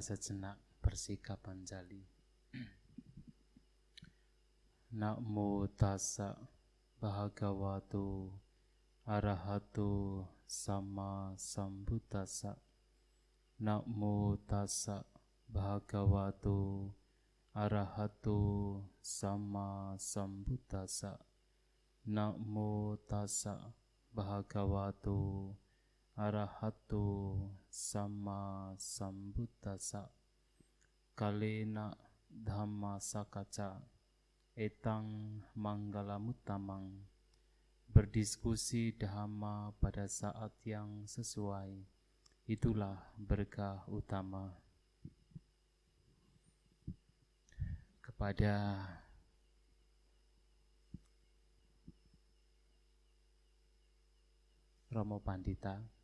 sejenak bersikap anjali. Namo tassa bahagawatu arahatu sama sambuddhasa. Namo tassa bahagawatu arahatu sama sambuddhasa. Namo tassa bahagawatu arahatu sama sambuddhasa. Kalena dhamma sakaca. Etang manggalamutamang berdiskusi dhamma pada saat yang sesuai. Itulah berkah utama. Kepada Romo Pandita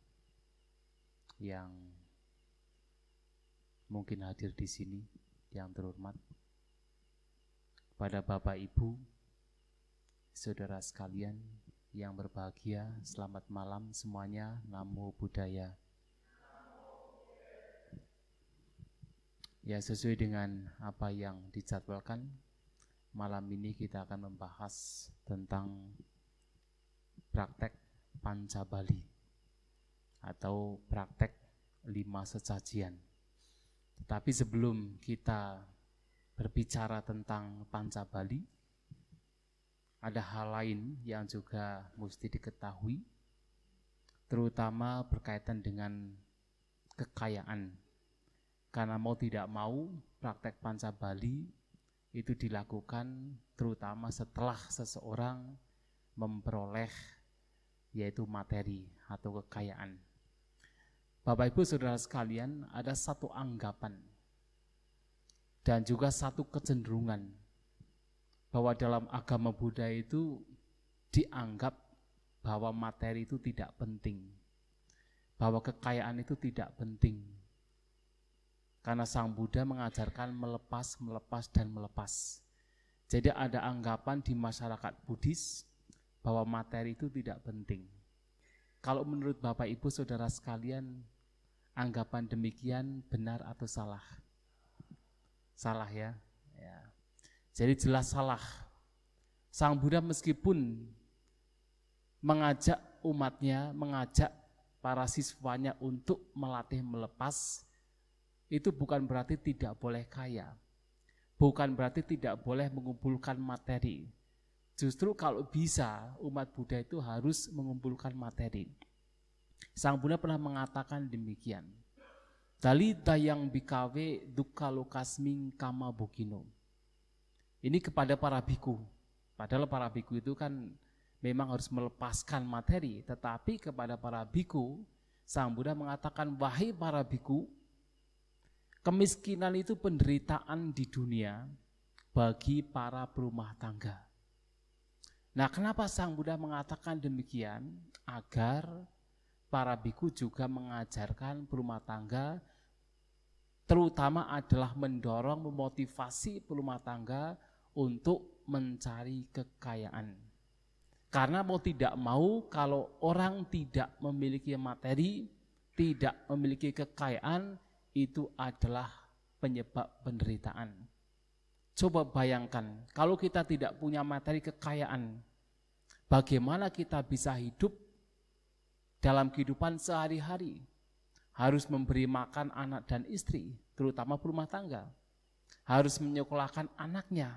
yang mungkin hadir di sini yang terhormat. Pada Bapak Ibu saudara sekalian yang berbahagia selamat malam semuanya. Namo buddhaya. Ya sesuai dengan apa yang dijadwalkan malam ini kita akan membahas tentang praktek panca bali atau praktek lima sesajian. Tetapi sebelum kita berbicara tentang panca bali, ada hal lain yang juga mesti diketahui, terutama berkaitan dengan kekayaan. Karena mau tidak mau, praktek panca bali itu dilakukan terutama setelah seseorang memperoleh yaitu materi atau kekayaan. Bapak Ibu Saudara sekalian, ada satu anggapan dan juga satu kecenderungan bahwa dalam agama Buddha itu dianggap bahwa materi itu tidak penting. Bahwa kekayaan itu tidak penting. Karena Sang Buddha mengajarkan melepas, melepas, dan melepas. Jadi ada anggapan di masyarakat Buddhis bahwa materi itu tidak penting. Kalau menurut Bapak Ibu Saudara sekalian, anggapan demikian benar atau salah? Salah ya. ya. Jadi jelas salah. Sang Buddha meskipun mengajak umatnya, mengajak para siswanya untuk melatih melepas, itu bukan berarti tidak boleh kaya. Bukan berarti tidak boleh mengumpulkan materi. Justru kalau bisa umat Buddha itu harus mengumpulkan materi. Sang Buddha pernah mengatakan demikian. Dalita yang bikawe duka lokasming kama bukino. Ini kepada para biku. Padahal para biku itu kan memang harus melepaskan materi. Tetapi kepada para biku, Sang Buddha mengatakan, wahai para biku, kemiskinan itu penderitaan di dunia bagi para perumah tangga. Nah kenapa Sang Buddha mengatakan demikian? Agar para biku juga mengajarkan rumah tangga terutama adalah mendorong memotivasi rumah tangga untuk mencari kekayaan. Karena mau tidak mau kalau orang tidak memiliki materi, tidak memiliki kekayaan, itu adalah penyebab penderitaan. Coba bayangkan, kalau kita tidak punya materi kekayaan, bagaimana kita bisa hidup dalam kehidupan sehari-hari. Harus memberi makan anak dan istri, terutama rumah tangga. Harus menyekolahkan anaknya.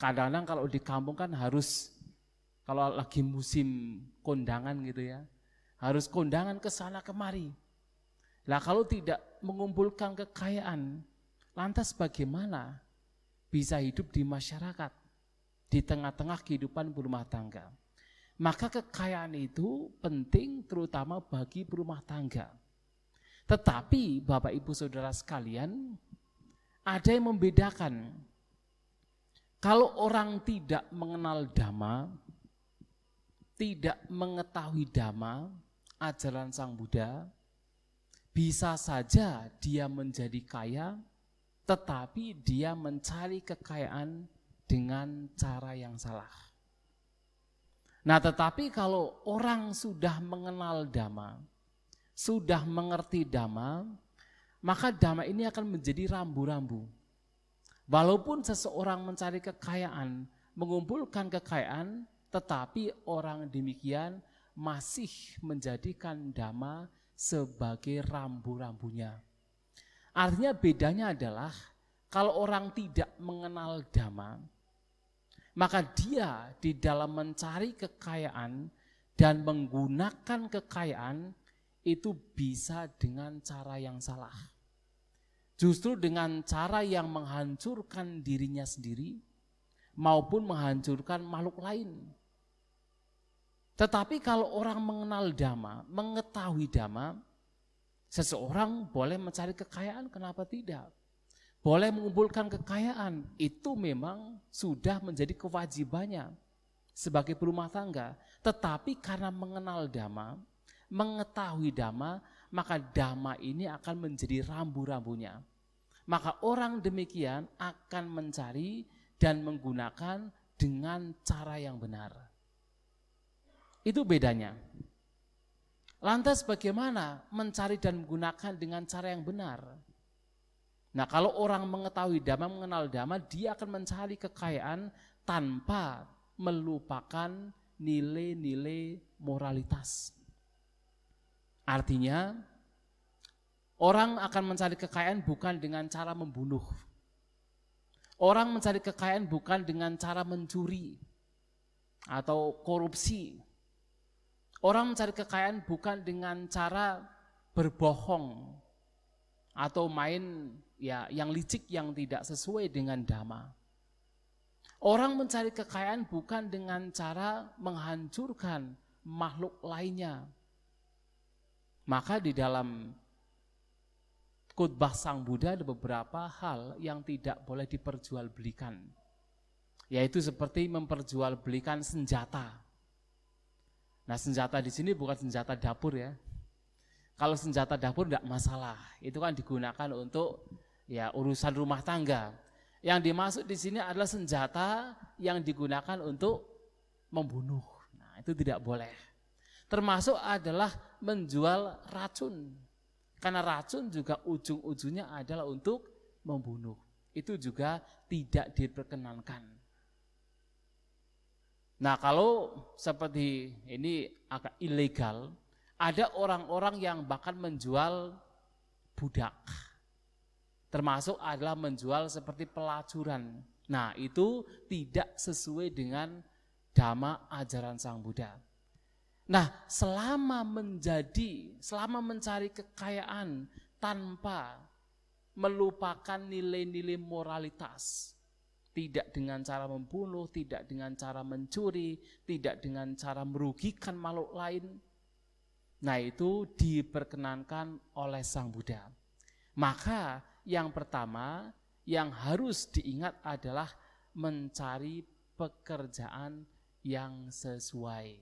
Kadang-kadang kalau di kampung kan harus, kalau lagi musim kondangan gitu ya, harus kondangan ke sana kemari. Lah kalau tidak mengumpulkan kekayaan, lantas bagaimana bisa hidup di masyarakat, di tengah-tengah kehidupan berumah tangga? Maka kekayaan itu penting terutama bagi berumah tangga. Tetapi Bapak Ibu Saudara sekalian, ada yang membedakan. Kalau orang tidak mengenal dhamma, tidak mengetahui dhamma, ajaran Sang Buddha, bisa saja dia menjadi kaya, tetapi dia mencari kekayaan dengan cara yang salah. Nah tetapi kalau orang sudah mengenal dhamma, sudah mengerti dhamma, maka dhamma ini akan menjadi rambu-rambu. Walaupun seseorang mencari kekayaan, mengumpulkan kekayaan, tetapi orang demikian masih menjadikan dhamma sebagai rambu-rambunya. Artinya bedanya adalah kalau orang tidak mengenal dhamma, maka dia di dalam mencari kekayaan dan menggunakan kekayaan itu bisa dengan cara yang salah. Justru dengan cara yang menghancurkan dirinya sendiri maupun menghancurkan makhluk lain. Tetapi kalau orang mengenal dhamma, mengetahui dhamma, seseorang boleh mencari kekayaan, kenapa tidak? Boleh mengumpulkan kekayaan, itu memang sudah menjadi kewajibannya sebagai berumah tangga. Tetapi karena mengenal dhamma, mengetahui dhamma, maka dhamma ini akan menjadi rambu-rambunya. Maka orang demikian akan mencari dan menggunakan dengan cara yang benar. Itu bedanya. Lantas bagaimana mencari dan menggunakan dengan cara yang benar? Nah kalau orang mengetahui dhamma, mengenal dhamma, dia akan mencari kekayaan tanpa melupakan nilai-nilai moralitas. Artinya, orang akan mencari kekayaan bukan dengan cara membunuh. Orang mencari kekayaan bukan dengan cara mencuri atau korupsi. Orang mencari kekayaan bukan dengan cara berbohong atau main ya yang licik yang tidak sesuai dengan dhamma. Orang mencari kekayaan bukan dengan cara menghancurkan makhluk lainnya, maka di dalam khutbah Sang Buddha ada beberapa hal yang tidak boleh diperjualbelikan. Yaitu seperti memperjualbelikan senjata. Nah senjata di sini bukan senjata dapur ya. Kalau senjata dapur tidak masalah, itu kan digunakan untuk ya urusan rumah tangga. Yang dimasuk di sini adalah senjata yang digunakan untuk membunuh. Nah itu tidak boleh. Termasuk adalah menjual racun. Karena racun juga ujung-ujungnya adalah untuk membunuh. Itu juga tidak diperkenankan. Nah kalau seperti ini agak ilegal, ada orang-orang yang bahkan menjual budak. Termasuk adalah menjual seperti pelacuran. Nah itu tidak sesuai dengan dhamma ajaran Sang Buddha. Nah, selama menjadi, selama mencari kekayaan tanpa melupakan nilai-nilai moralitas, tidak dengan cara membunuh, tidak dengan cara mencuri, tidak dengan cara merugikan makhluk lain. Nah, itu diperkenankan oleh Sang Buddha. Maka yang pertama yang harus diingat adalah mencari pekerjaan yang sesuai.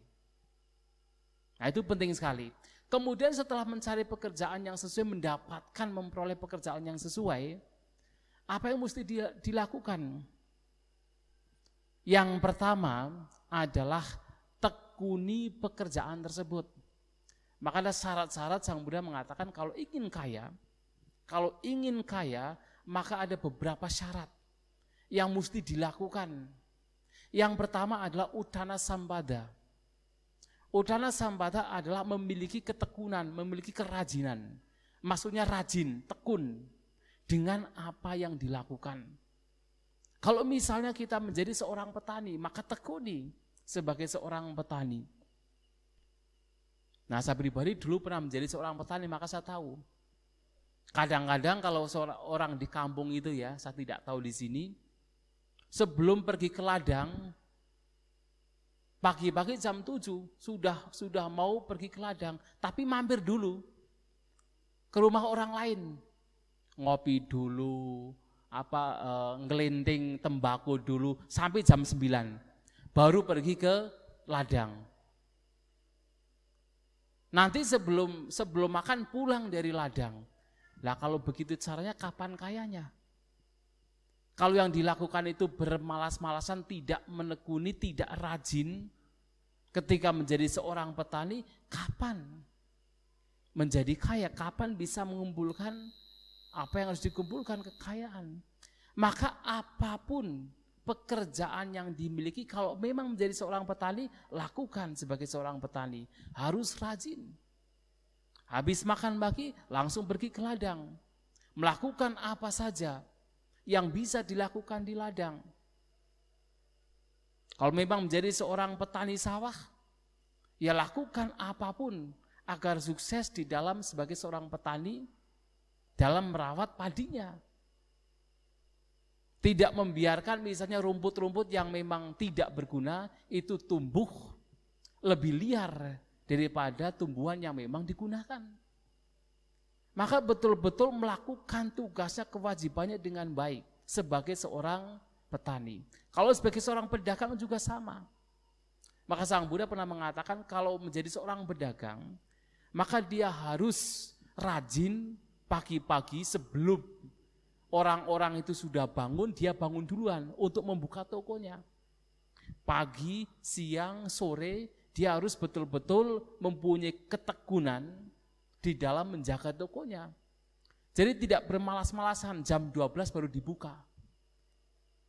Nah itu penting sekali. Kemudian setelah mencari pekerjaan yang sesuai, mendapatkan memperoleh pekerjaan yang sesuai, apa yang mesti dilakukan? Yang pertama adalah tekuni pekerjaan tersebut. Maka ada syarat-syarat Sang Buddha mengatakan kalau ingin kaya, kalau ingin kaya, maka ada beberapa syarat yang mesti dilakukan. Yang pertama adalah utana sambada Udana Sambada adalah memiliki ketekunan, memiliki kerajinan. Maksudnya rajin, tekun dengan apa yang dilakukan. Kalau misalnya kita menjadi seorang petani, maka tekuni sebagai seorang petani. Nah saya pribadi dulu pernah menjadi seorang petani, maka saya tahu. Kadang-kadang kalau orang di kampung itu ya, saya tidak tahu di sini, sebelum pergi ke ladang, Pagi-pagi jam 7 sudah sudah mau pergi ke ladang, tapi mampir dulu ke rumah orang lain. Ngopi dulu, apa e, ngelinting tembakau dulu sampai jam 9. Baru pergi ke ladang. Nanti sebelum sebelum makan pulang dari ladang. Lah kalau begitu caranya kapan kayanya? Kalau yang dilakukan itu bermalas-malasan, tidak menekuni, tidak rajin, ketika menjadi seorang petani, kapan menjadi kaya? Kapan bisa mengumpulkan Apa yang harus dikumpulkan? Kekayaan. Maka apa pun pekerjaan yang dimiliki kalau memang menjadi seorang petani, lakukan sebagai seorang petani. Harus rajin. Habis makan pagi, langsung pergi ke ladang. Melakukan apa saja yang bisa dilakukan di ladang. Kalau memang menjadi seorang petani sawah, ya lakukan apa pun agar sukses di dalam sebagai seorang petani dalam merawat padinya. Tidak membiarkan misalnya rumput-rumput yang memang tidak berguna itu tumbuh lebih liar daripada tumbuhan yang memang digunakan. Maka betul-betul melakukan tugasnya kewajibannya dengan baik sebagai seorang petani. Kalau sebagai seorang pedagang juga sama. Maka Sang Buddha pernah mengatakan kalau menjadi seorang pedagang, maka dia harus rajin pagi-pagi sebelum orang-orang itu sudah bangun, dia bangun duluan untuk membuka tokonya. Pagi, siang, sore, dia harus betul-betul mempunyai ketekunan di dalam menjaga tokonya. Jadi tidak bermalas-malasan jam 12 baru dibuka.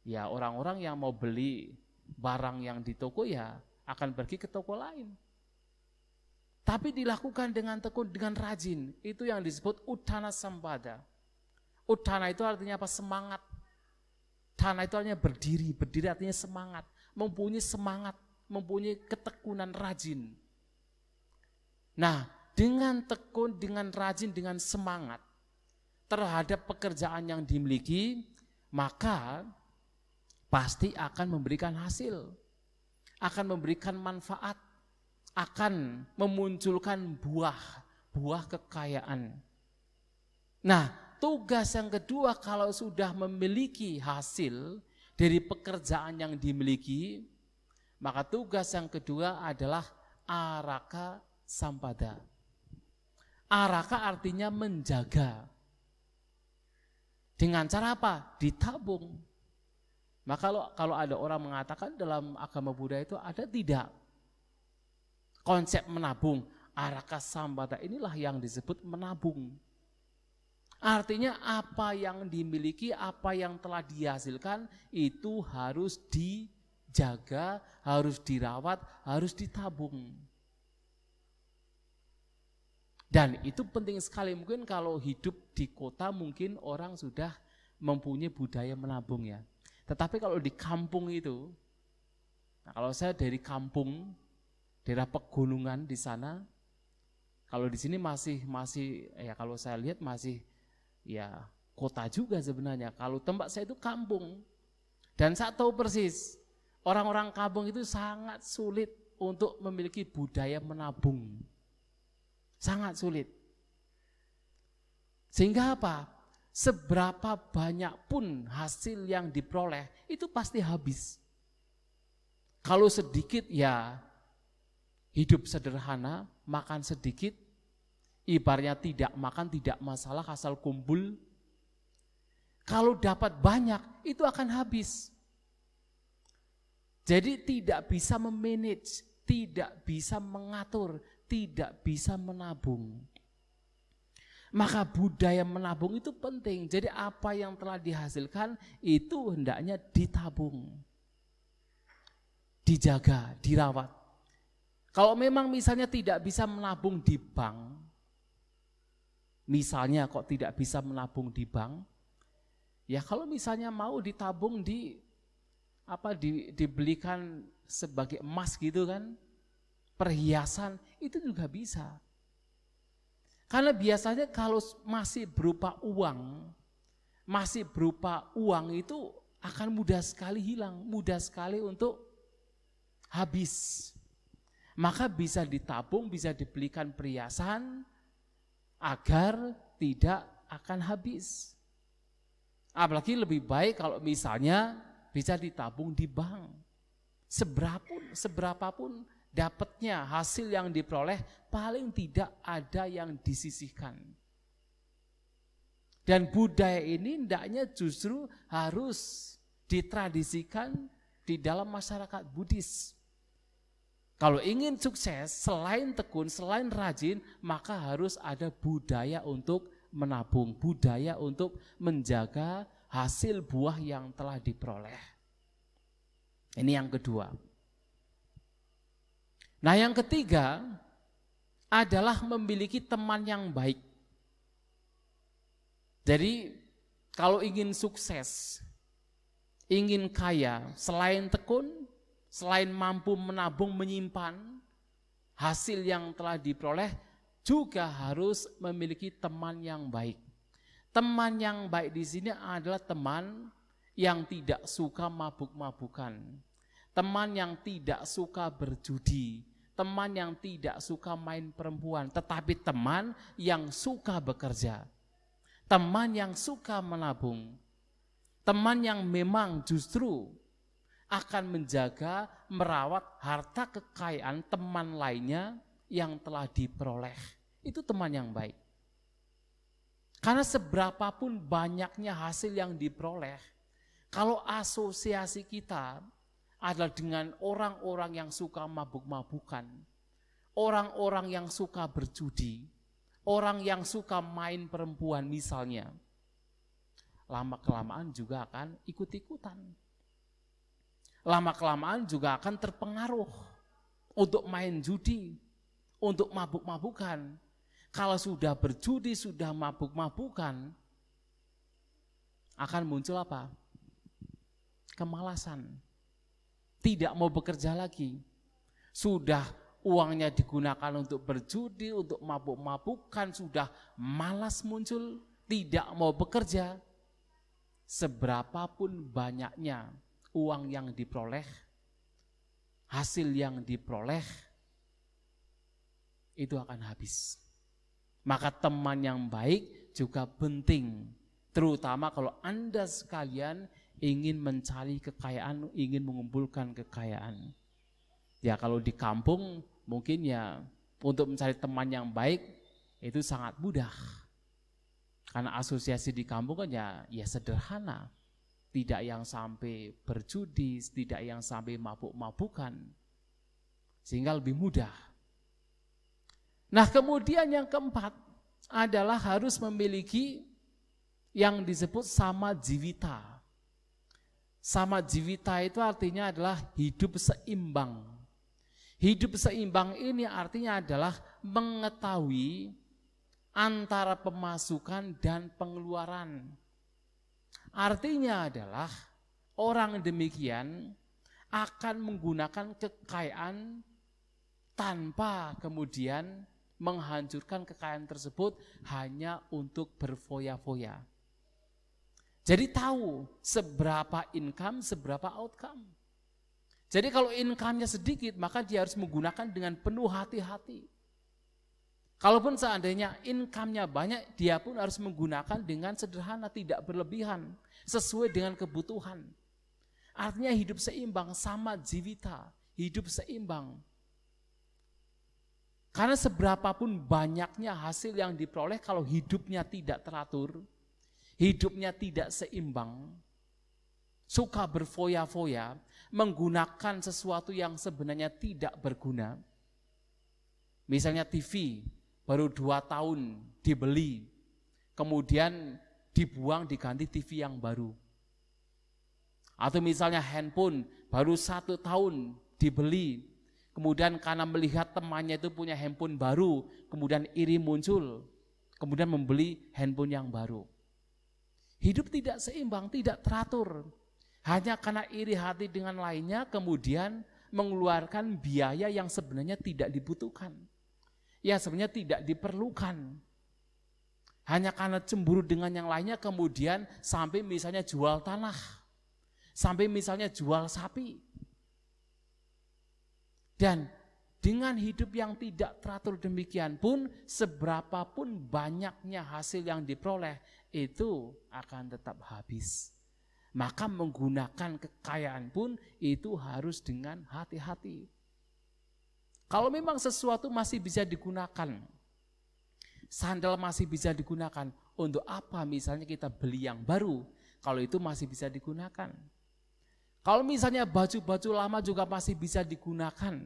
Ya orang-orang yang mau beli barang yang di toko ya akan pergi ke toko lain. Tapi dilakukan dengan tekun, dengan rajin. Itu yang disebut utana sampada. Utana itu artinya apa? Semangat. Dana itu artinya berdiri, berdiri artinya semangat. Mempunyai semangat, mempunyai ketekunan rajin. Nah, dengan tekun, dengan rajin, dengan semangat terhadap pekerjaan yang dimiliki, maka pasti akan memberikan hasil, akan memberikan manfaat akan memunculkan buah, buah kekayaan. Nah, tugas yang kedua kalau sudah memiliki hasil dari pekerjaan yang dimiliki, maka tugas yang kedua adalah araka sampada. Araka artinya menjaga. Dengan cara apa? Ditabung. Maka kalau kalau ada orang mengatakan dalam agama Buddha itu ada tidak konsep menabung. Araka sambata inilah yang disebut menabung. Artinya apa yang dimiliki, apa yang telah dihasilkan itu harus dijaga, harus dirawat, harus ditabung. Dan itu penting sekali mungkin kalau hidup di kota mungkin orang sudah mempunyai budaya menabung ya. Tetapi kalau di kampung itu, nah kalau saya dari kampung daerah pegunungan di sana. Kalau di sini masih masih ya kalau saya lihat masih ya kota juga sebenarnya. Kalau tempat saya itu kampung. Dan saya tahu persis orang-orang kampung itu sangat sulit untuk memiliki budaya menabung. Sangat sulit. Sehingga apa? Seberapa banyak pun hasil yang diperoleh itu pasti habis. Kalau sedikit ya hidup sederhana, makan sedikit, ibarnya tidak makan tidak masalah asal kumpul. Kalau dapat banyak itu akan habis. Jadi tidak bisa memanage, tidak bisa mengatur, tidak bisa menabung. Maka budaya menabung itu penting. Jadi apa yang telah dihasilkan itu hendaknya ditabung. Dijaga, dirawat. Kalau memang misalnya tidak bisa menabung di bank, misalnya kok tidak bisa menabung di bank, ya kalau misalnya mau ditabung di apa di, dibelikan sebagai emas gitu kan, perhiasan itu juga bisa. Karena biasanya kalau masih berupa uang, masih berupa uang itu akan mudah sekali hilang, mudah sekali untuk habis maka bisa ditabung, bisa dibelikan perhiasan agar tidak akan habis. Apalagi lebih baik kalau misalnya bisa ditabung di bank. Seberapun, seberapapun dapatnya hasil yang diperoleh paling tidak ada yang disisihkan. Dan budaya ini hendaknya justru harus ditradisikan di dalam masyarakat Buddhis. Kalau ingin sukses, selain tekun, selain rajin, maka harus ada budaya untuk menabung, budaya untuk menjaga hasil buah yang telah diperoleh. Ini yang kedua. Nah, yang ketiga adalah memiliki teman yang baik. Jadi, kalau ingin sukses, ingin kaya, selain tekun, selain mampu menabung, menyimpan hasil yang telah diperoleh, juga harus memiliki teman yang baik. Teman yang baik di sini adalah teman yang tidak suka mabuk-mabukan, teman yang tidak suka berjudi, teman yang tidak suka main perempuan, tetapi teman yang suka bekerja, teman yang suka menabung, teman yang memang justru akan menjaga, merawat harta kekayaan teman lainnya yang telah diperoleh. Itu teman yang baik. Karena seberapapun banyaknya hasil yang diperoleh, kalau asosiasi kita adalah dengan orang-orang yang suka mabuk-mabukan, orang-orang yang suka berjudi, orang yang suka main perempuan misalnya, lama-kelamaan juga akan ikut-ikutan. Lama-kelamaan juga akan terpengaruh untuk main judi, untuk mabuk-mabukan. Kalau sudah berjudi, sudah mabuk-mabukan, akan muncul apa? Kemalasan. Tidak mau bekerja lagi. Sudah uangnya digunakan untuk berjudi, untuk mabuk-mabukan, sudah malas muncul, tidak mau bekerja. Seberapapun banyaknya uang yang diperoleh, hasil yang diperoleh, itu akan habis. Maka teman yang baik juga penting, terutama kalau Anda sekalian ingin mencari kekayaan, ingin mengumpulkan kekayaan. Ya kalau di kampung mungkin ya untuk mencari teman yang baik itu sangat mudah. Karena asosiasi di kampung kan ya, ya sederhana. Tidak yang sampai berjudi, tidak yang sampai mabuk-mabukan. Sehingga lebih mudah Nah kemudian yang keempat adalah harus memiliki yang disebut sama jiwita. Sama jiwita itu artinya adalah hidup seimbang. Hidup seimbang ini artinya adalah mengetahui antara pemasukan dan pengeluaran. Artinya adalah orang demikian akan menggunakan kekayaan tanpa kemudian menghancurkan kekayaan tersebut hanya untuk berfoya-foya. Jadi tahu seberapa income, seberapa outcome. Jadi kalau income-nya sedikit, maka dia harus menggunakan dengan penuh hati-hati. Kalaupun seandainya income-nya banyak, dia pun harus menggunakan dengan sederhana, tidak berlebihan, sesuai dengan kebutuhan. Artinya hidup seimbang sama jivita, hidup seimbang. Karena seberapapun banyaknya hasil yang diperoleh kalau hidupnya tidak teratur, hidupnya tidak seimbang, suka berfoya-foya, menggunakan sesuatu yang sebenarnya tidak berguna. Misalnya TV, baru dua tahun dibeli, kemudian dibuang diganti TV yang baru. Atau misalnya handphone, baru satu tahun dibeli, Kemudian karena melihat temannya itu punya handphone baru, kemudian iri muncul, kemudian membeli handphone yang baru. Hidup tidak seimbang, tidak teratur. Hanya karena iri hati dengan lainnya, kemudian mengeluarkan biaya yang sebenarnya tidak dibutuhkan. Ya sebenarnya tidak diperlukan. Hanya karena cemburu dengan yang lainnya, kemudian sampai misalnya jual tanah. Sampai misalnya jual sapi dan dengan hidup yang tidak teratur demikian pun, seberapapun banyaknya hasil yang diperoleh, itu akan tetap habis. Maka menggunakan kekayaan pun itu harus dengan hati-hati. Kalau memang sesuatu masih bisa digunakan, sandal masih bisa digunakan, untuk apa misalnya kita beli yang baru, kalau itu masih bisa digunakan. Kalau misalnya baju-baju lama juga masih bisa digunakan.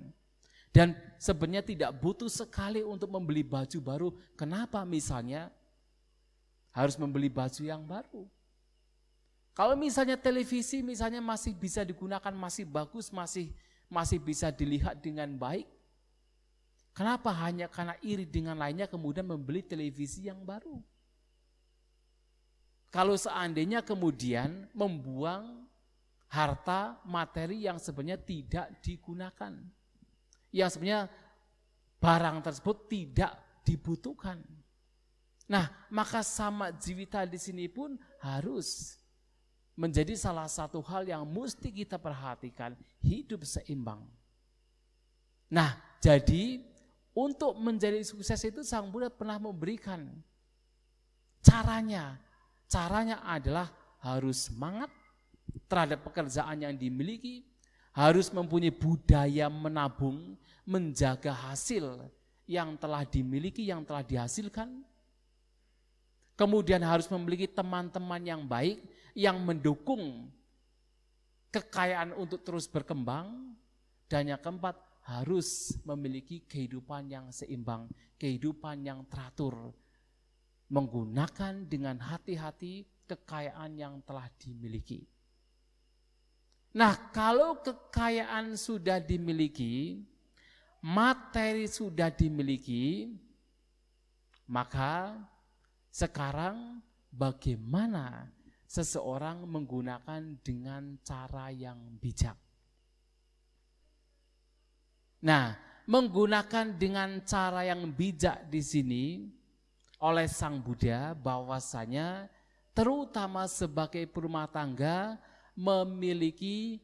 Dan sebenarnya tidak butuh sekali untuk membeli baju baru. Kenapa misalnya? harus membeli baju yang baru. Kalau misalnya televisi misalnya masih bisa digunakan, masih bagus, masih masih bisa dilihat dengan baik, kenapa hanya karena iri dengan lainnya kemudian membeli televisi yang baru? Kalau seandainya kemudian membuang harta materi yang sebenarnya tidak digunakan, yang sebenarnya barang tersebut tidak dibutuhkan. Nah, maka sama jiwita di sini pun harus menjadi salah satu hal yang mesti kita perhatikan, hidup seimbang. Nah, jadi untuk menjadi sukses itu Sang Buddha pernah memberikan caranya. Caranya adalah harus semangat terhadap pekerjaan yang dimiliki, harus mempunyai budaya menabung, menjaga hasil yang telah dimiliki, yang telah dihasilkan, kemudian harus memiliki teman-teman yang baik yang mendukung kekayaan untuk terus berkembang dan yang keempat harus memiliki kehidupan yang seimbang, kehidupan yang teratur, menggunakan dengan hati-hati kekayaan yang telah dimiliki. Nah, kalau kekayaan sudah dimiliki, materi sudah dimiliki, maka sekarang bagaimana seseorang menggunakan dengan cara yang bijak? Nah, menggunakan dengan cara yang bijak di sini oleh Sang Buddha bahwasanya terutama sebagai perumah tangga memiliki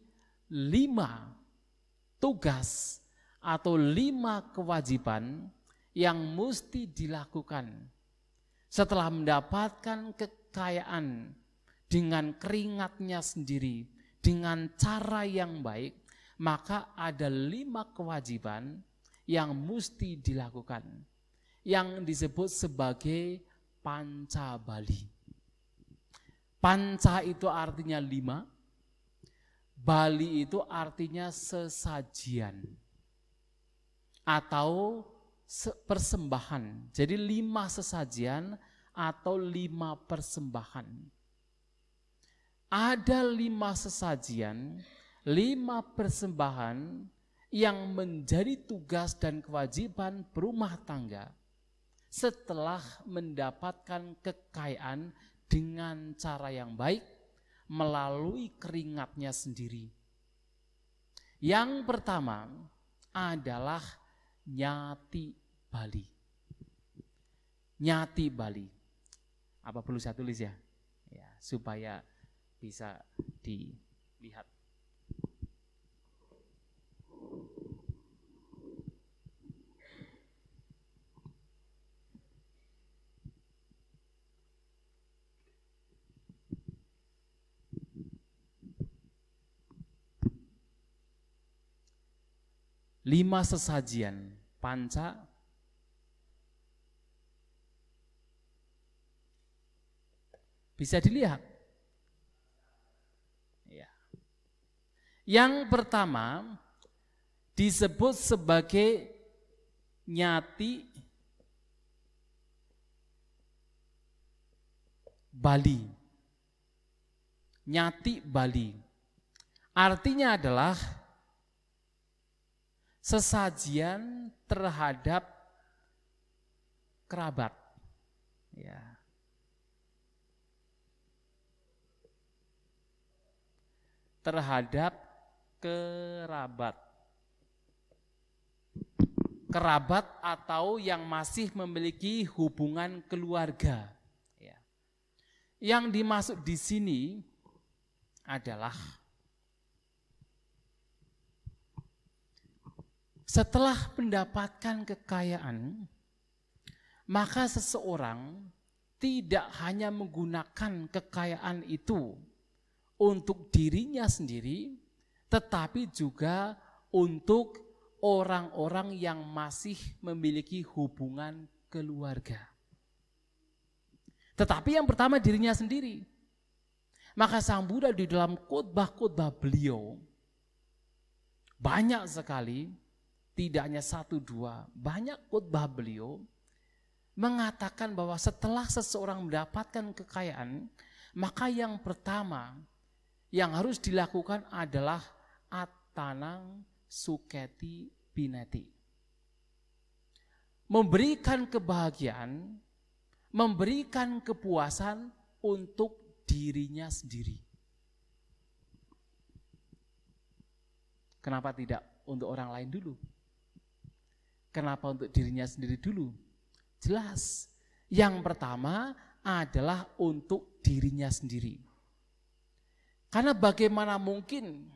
lima tugas atau lima kewajiban yang mesti dilakukan setelah mendapatkan kekayaan dengan keringatnya sendiri, dengan cara yang baik, maka ada lima kewajiban yang mesti dilakukan, yang disebut sebagai panca bali. Panca itu artinya lima, Bali itu artinya sesajian atau persembahan. Jadi lima sesajian atau lima persembahan. Ada lima sesajian, lima persembahan yang menjadi tugas dan kewajiban berumah tangga setelah mendapatkan kekayaan dengan cara yang baik melalui keringatnya sendiri. Yang pertama adalah nyati Bali. Nyati Bali. Apa perlu saya tulis ya? Ya, supaya bisa dilihat. Lima sesajian panca Bisa dilihat. Ya. Yang pertama disebut sebagai nyati Bali. Nyati Bali. Artinya adalah sesajian terhadap kerabat. Ya. terhadap kerabat. Kerabat atau yang masih memiliki hubungan keluarga. Ya. Yang dimasuk di sini adalah setelah mendapatkan kekayaan, maka seseorang tidak hanya menggunakan kekayaan itu untuk dirinya sendiri, tetapi juga untuk orang-orang yang masih memiliki hubungan keluarga. Tetapi yang pertama dirinya sendiri. Maka Sang Buddha di dalam khotbah-khotbah beliau banyak sekali, tidak hanya satu dua, banyak khotbah beliau mengatakan bahwa setelah seseorang mendapatkan kekayaan, maka yang pertama yang harus dilakukan adalah atanang suketi bineti. Memberikan kebahagiaan, memberikan kepuasan untuk dirinya sendiri. Kenapa tidak untuk orang lain dulu? Kenapa untuk dirinya sendiri dulu? Jelas. Yang pertama adalah untuk dirinya sendiri. Karena bagaimana mungkin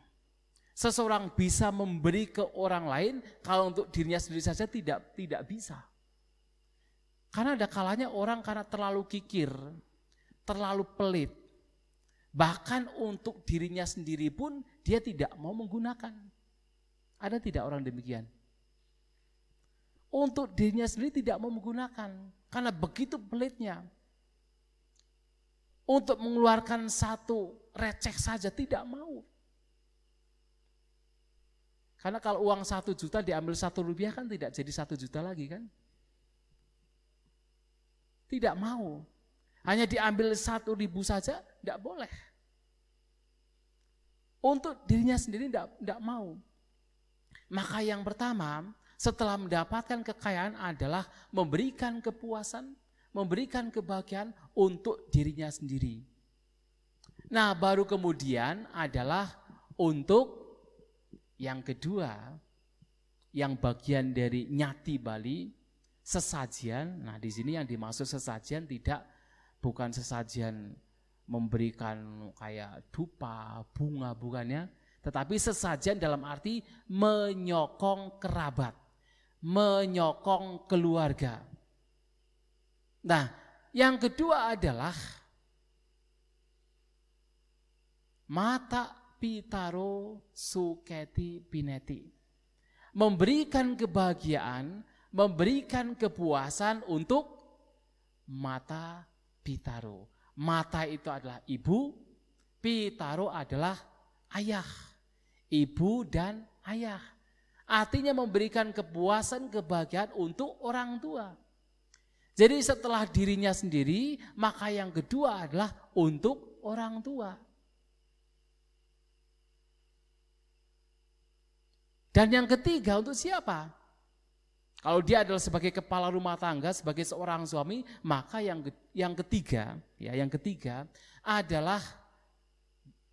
seseorang bisa memberi ke orang lain kalau untuk dirinya sendiri saja tidak tidak bisa. Karena ada kalanya orang karena terlalu kikir, terlalu pelit, bahkan untuk dirinya sendiri pun dia tidak mau menggunakan. Ada tidak orang demikian? Untuk dirinya sendiri tidak mau menggunakan karena begitu pelitnya. Untuk mengeluarkan satu receh saja tidak mau. Karena kalau uang satu juta diambil satu rupiah kan tidak jadi satu juta lagi kan? Tidak mau. Hanya diambil satu ribu saja, tidak boleh. Untuk dirinya sendiri tidak, tidak mau. Maka yang pertama, setelah mendapatkan kekayaan adalah memberikan kepuasan, memberikan kebahagiaan untuk dirinya sendiri. Nah, baru kemudian adalah untuk yang kedua, yang bagian dari nyati Bali, sesajian. Nah, di sini yang dimaksud sesajian tidak bukan sesajian memberikan kayak dupa, bunga bukannya, tetapi sesajian dalam arti menyokong kerabat menyokong keluarga. Nah, yang kedua adalah mata pitaro suketi pineti. Memberikan kebahagiaan, memberikan kepuasan untuk mata pitaro. Mata itu adalah ibu, pitaro adalah ayah. Ibu dan ayah. Artinya memberikan kepuasan, kebahagiaan untuk orang tua. Jadi setelah dirinya sendiri, maka yang kedua adalah untuk orang tua. Dan yang ketiga untuk siapa? Kalau dia adalah sebagai kepala rumah tangga, sebagai seorang suami, maka yang yang ketiga, ya yang ketiga adalah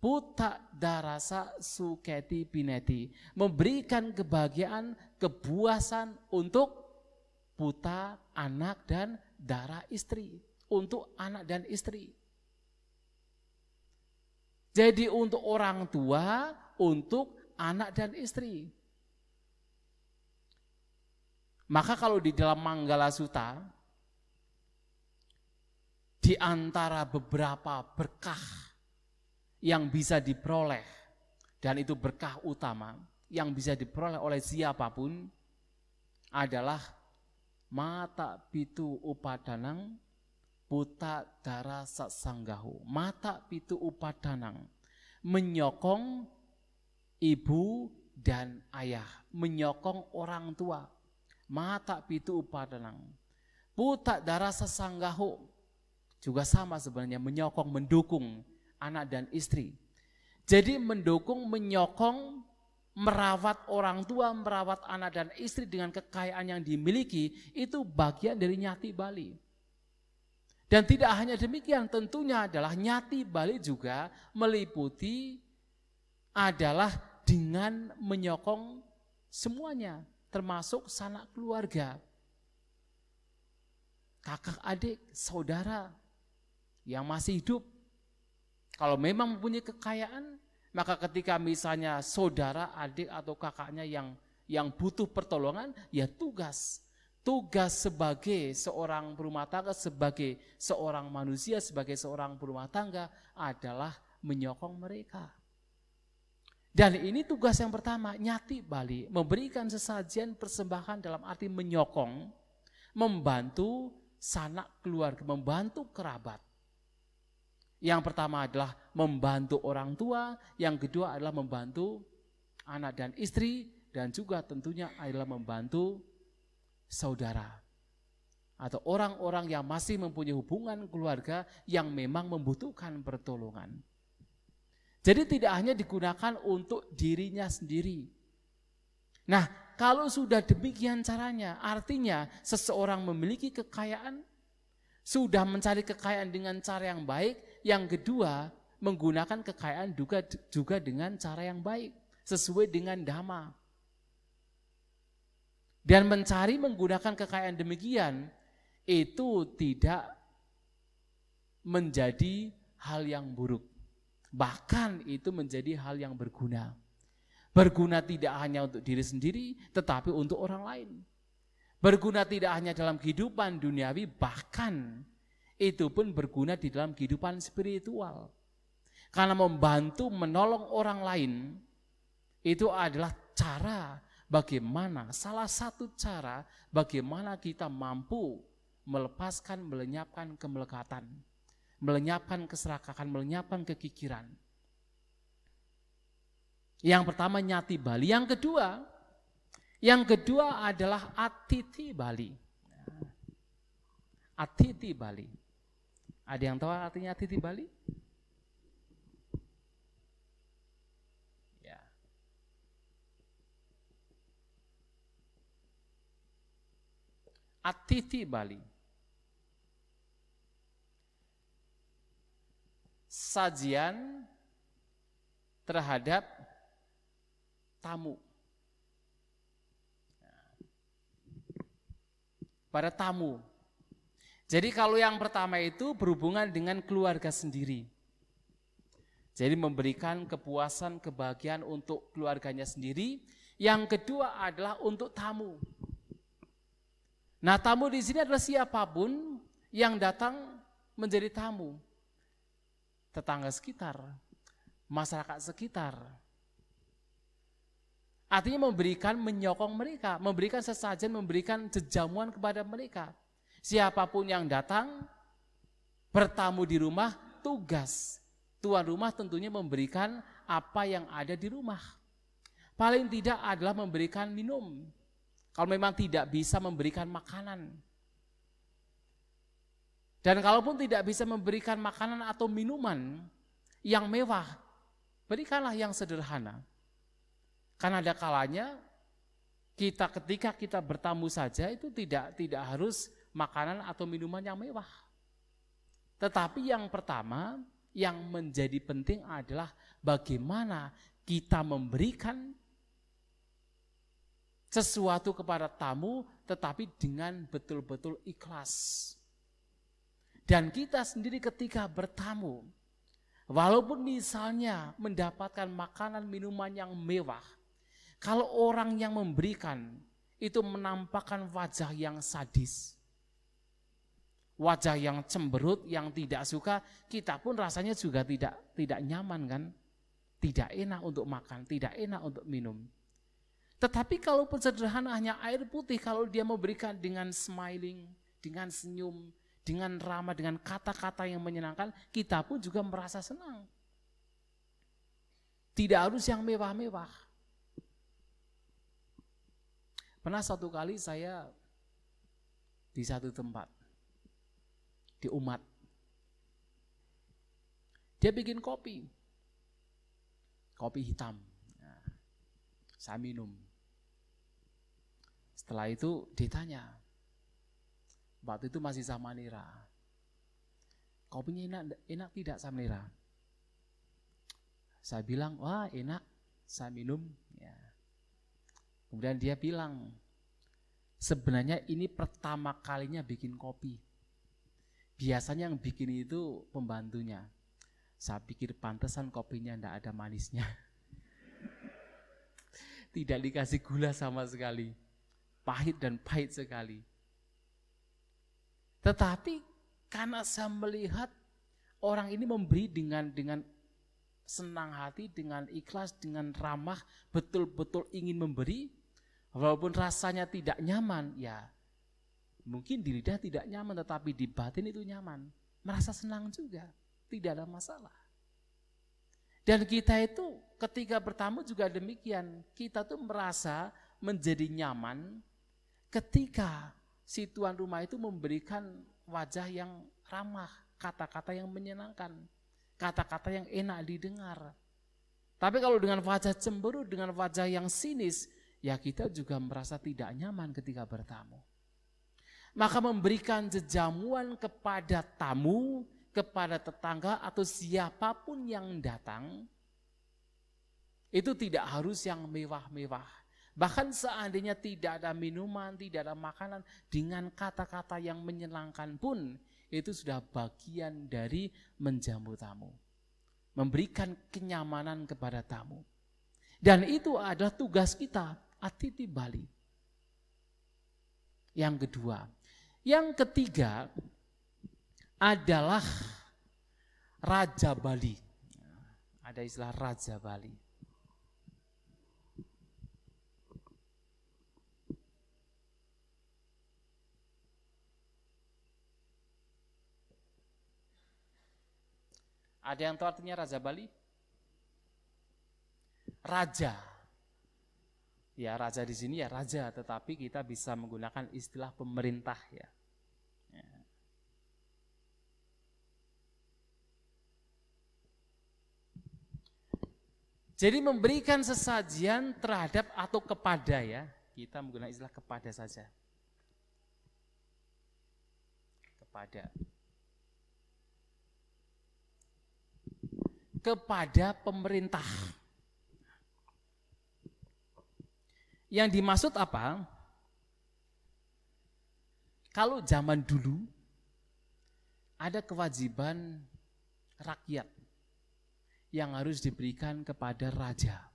Puta darasa suketi pineti. Memberikan kebahagiaan, kebuasan untuk puta, anak, dan darah istri. Untuk anak dan istri. Jadi untuk orang tua, untuk anak dan istri. Maka kalau di dalam Manggala Suta, di antara beberapa berkah yang bisa diperoleh. Dan itu berkah utama. Yang bisa diperoleh oleh siapa pun adalah mata pitu upadanang puta dara sanggahu mata pitu upadanang menyokong ibu dan ayah menyokong orang tua. Mata pitu upadanang puta dara sanggahu juga sama sebenarnya menyokong mendukung anak dan istri. Jadi mendukung, menyokong, merawat orang tua, merawat anak dan istri dengan kekayaan yang dimiliki, itu bagian dari nyati Bali. Dan tidak hanya demikian, tentunya adalah nyati Bali juga meliputi adalah dengan menyokong semuanya, termasuk sanak keluarga, kakak adik, saudara yang masih hidup, kalau memang mempunyai kekayaan, maka ketika misalnya saudara, adik atau kakaknya yang yang butuh pertolongan, ya tugas. Tugas sebagai seorang berumah tangga, sebagai seorang manusia, sebagai seorang berumah tangga adalah menyokong mereka. Dan ini tugas yang pertama, nyati Bali, memberikan sesajian persembahan dalam arti menyokong, membantu sanak keluarga, membantu kerabat. Yang pertama adalah membantu orang tua, yang kedua adalah membantu anak dan istri, dan juga tentunya adalah membantu saudara. atau orang-orang yang masih mempunyai hubungan keluarga yang memang membutuhkan pertolongan. Jadi tidak hanya digunakan untuk dirinya sendiri. Nah, kalau sudah demikian caranya, artinya seseorang memiliki kekayaan, sudah mencari kekayaan dengan cara yang baik, yang kedua menggunakan kekayaan juga juga dengan cara yang baik, sesuai dengan dhamma. Dan mencari menggunakan kekayaan demikian itu tidak menjadi hal yang buruk. Bahkan itu menjadi hal yang berguna. Berguna tidak hanya untuk diri sendiri, tetapi untuk orang lain. Berguna tidak hanya dalam kehidupan duniawi, bahkan itu pun berguna di dalam kehidupan spiritual. Karena membantu menolong orang lain, itu adalah cara bagaimana, salah satu cara bagaimana kita mampu melepaskan, melenyapkan kemelekatan, melenyapkan keserakahan, melenyapkan kekikiran. Yang pertama nyati Bali, yang kedua, yang kedua adalah atiti Bali. Atiti Bali. Ada yang tahu artinya atiti Bali? Ya. Atiti Bali. sajian terhadap tamu. Pada tamu. Jadi kalau yang pertama itu berhubungan dengan keluarga sendiri. Jadi memberikan kepuasan, kebahagiaan untuk keluarganya sendiri. Yang kedua adalah untuk tamu. Nah tamu di sini adalah siapa pun yang datang menjadi tamu tetangga sekitar, masyarakat sekitar. Artinya memberikan, menyokong mereka, memberikan sesajen, memberikan jejamuan kepada mereka. Siapa pun yang datang, bertamu di rumah, tugas. Tuan rumah tentunya memberikan apa yang ada di rumah. Paling tidak adalah memberikan minum. Kalau memang tidak bisa memberikan makanan, dan kalaupun tidak bisa memberikan makanan atau minuman yang mewah, berikanlah yang sederhana. Karena ada kalanya kita ketika kita bertamu saja itu tidak tidak harus makanan atau minuman yang mewah. Tetapi yang pertama yang menjadi penting adalah bagaimana kita memberikan sesuatu kepada tamu tetapi dengan betul-betul ikhlas. Dan kita sendiri ketika bertamu, walaupun misalnya mendapatkan makanan minuman yang mewah, kalau orang yang memberikan itu menampakkan wajah yang sadis, wajah yang cemberut, yang tidak suka, kita pun rasanya juga tidak tidak nyaman kan? Tidak enak untuk makan, tidak enak untuk minum. Tetapi kalau sederhana hanya air putih, kalau dia memberikan dengan smiling, dengan senyum, dengan ramah, dengan kata-kata yang menyenangkan, kita pun juga merasa senang. Tidak harus yang mewah-mewah. Pernah satu kali saya di satu tempat, di umat. Dia bikin kopi, kopi hitam. Nah, saya minum. Setelah itu ditanya, Waktu itu masih sama Nira. Kopinya enak, enak tidak sama Nira? Saya bilang, wah enak, saya minum. Ya. Kemudian dia bilang, sebenarnya ini pertama kalinya bikin kopi. Biasanya yang bikin itu pembantunya. Saya pikir pantesan kopinya tidak ada manisnya. Tidak dikasih gula sama sekali. Pahit dan pahit sekali. Tetapi karena saya melihat orang ini memberi dengan dengan senang hati, dengan ikhlas, dengan ramah, betul-betul ingin memberi, walaupun rasanya tidak nyaman, ya mungkin di lidah tidak nyaman, tetapi di batin itu nyaman, merasa senang juga, tidak ada masalah. Dan kita itu ketika bertamu juga demikian, kita tuh merasa menjadi nyaman ketika si tuan rumah itu memberikan wajah yang ramah, kata-kata yang menyenangkan, kata-kata yang enak didengar. Tapi kalau dengan wajah cemburu, dengan wajah yang sinis, ya kita juga merasa tidak nyaman ketika bertamu. Maka memberikan jejamuan kepada tamu, kepada tetangga atau siapa pun yang datang, itu tidak harus yang mewah-mewah. Bahkan seandainya tidak ada minuman, tidak ada makanan, dengan kata-kata yang menyenangkan pun, itu sudah bagian dari menjamu tamu memberikan kenyamanan kepada tamu. Dan itu adalah tugas kita, atiti Bali. Yang kedua. Yang ketiga adalah Raja Bali. Ada istilah Raja Bali. Ada yang tahu artinya Raja Bali? Raja. Ya, raja di sini ya raja, tetapi kita bisa menggunakan istilah pemerintah ya. ya. Jadi memberikan sesajian terhadap atau kepada ya, kita menggunakan istilah kepada saja. Kepada. kepada pemerintah. Yang dimaksud apa? Kalau zaman dulu ada kewajiban rakyat yang harus diberikan kepada raja,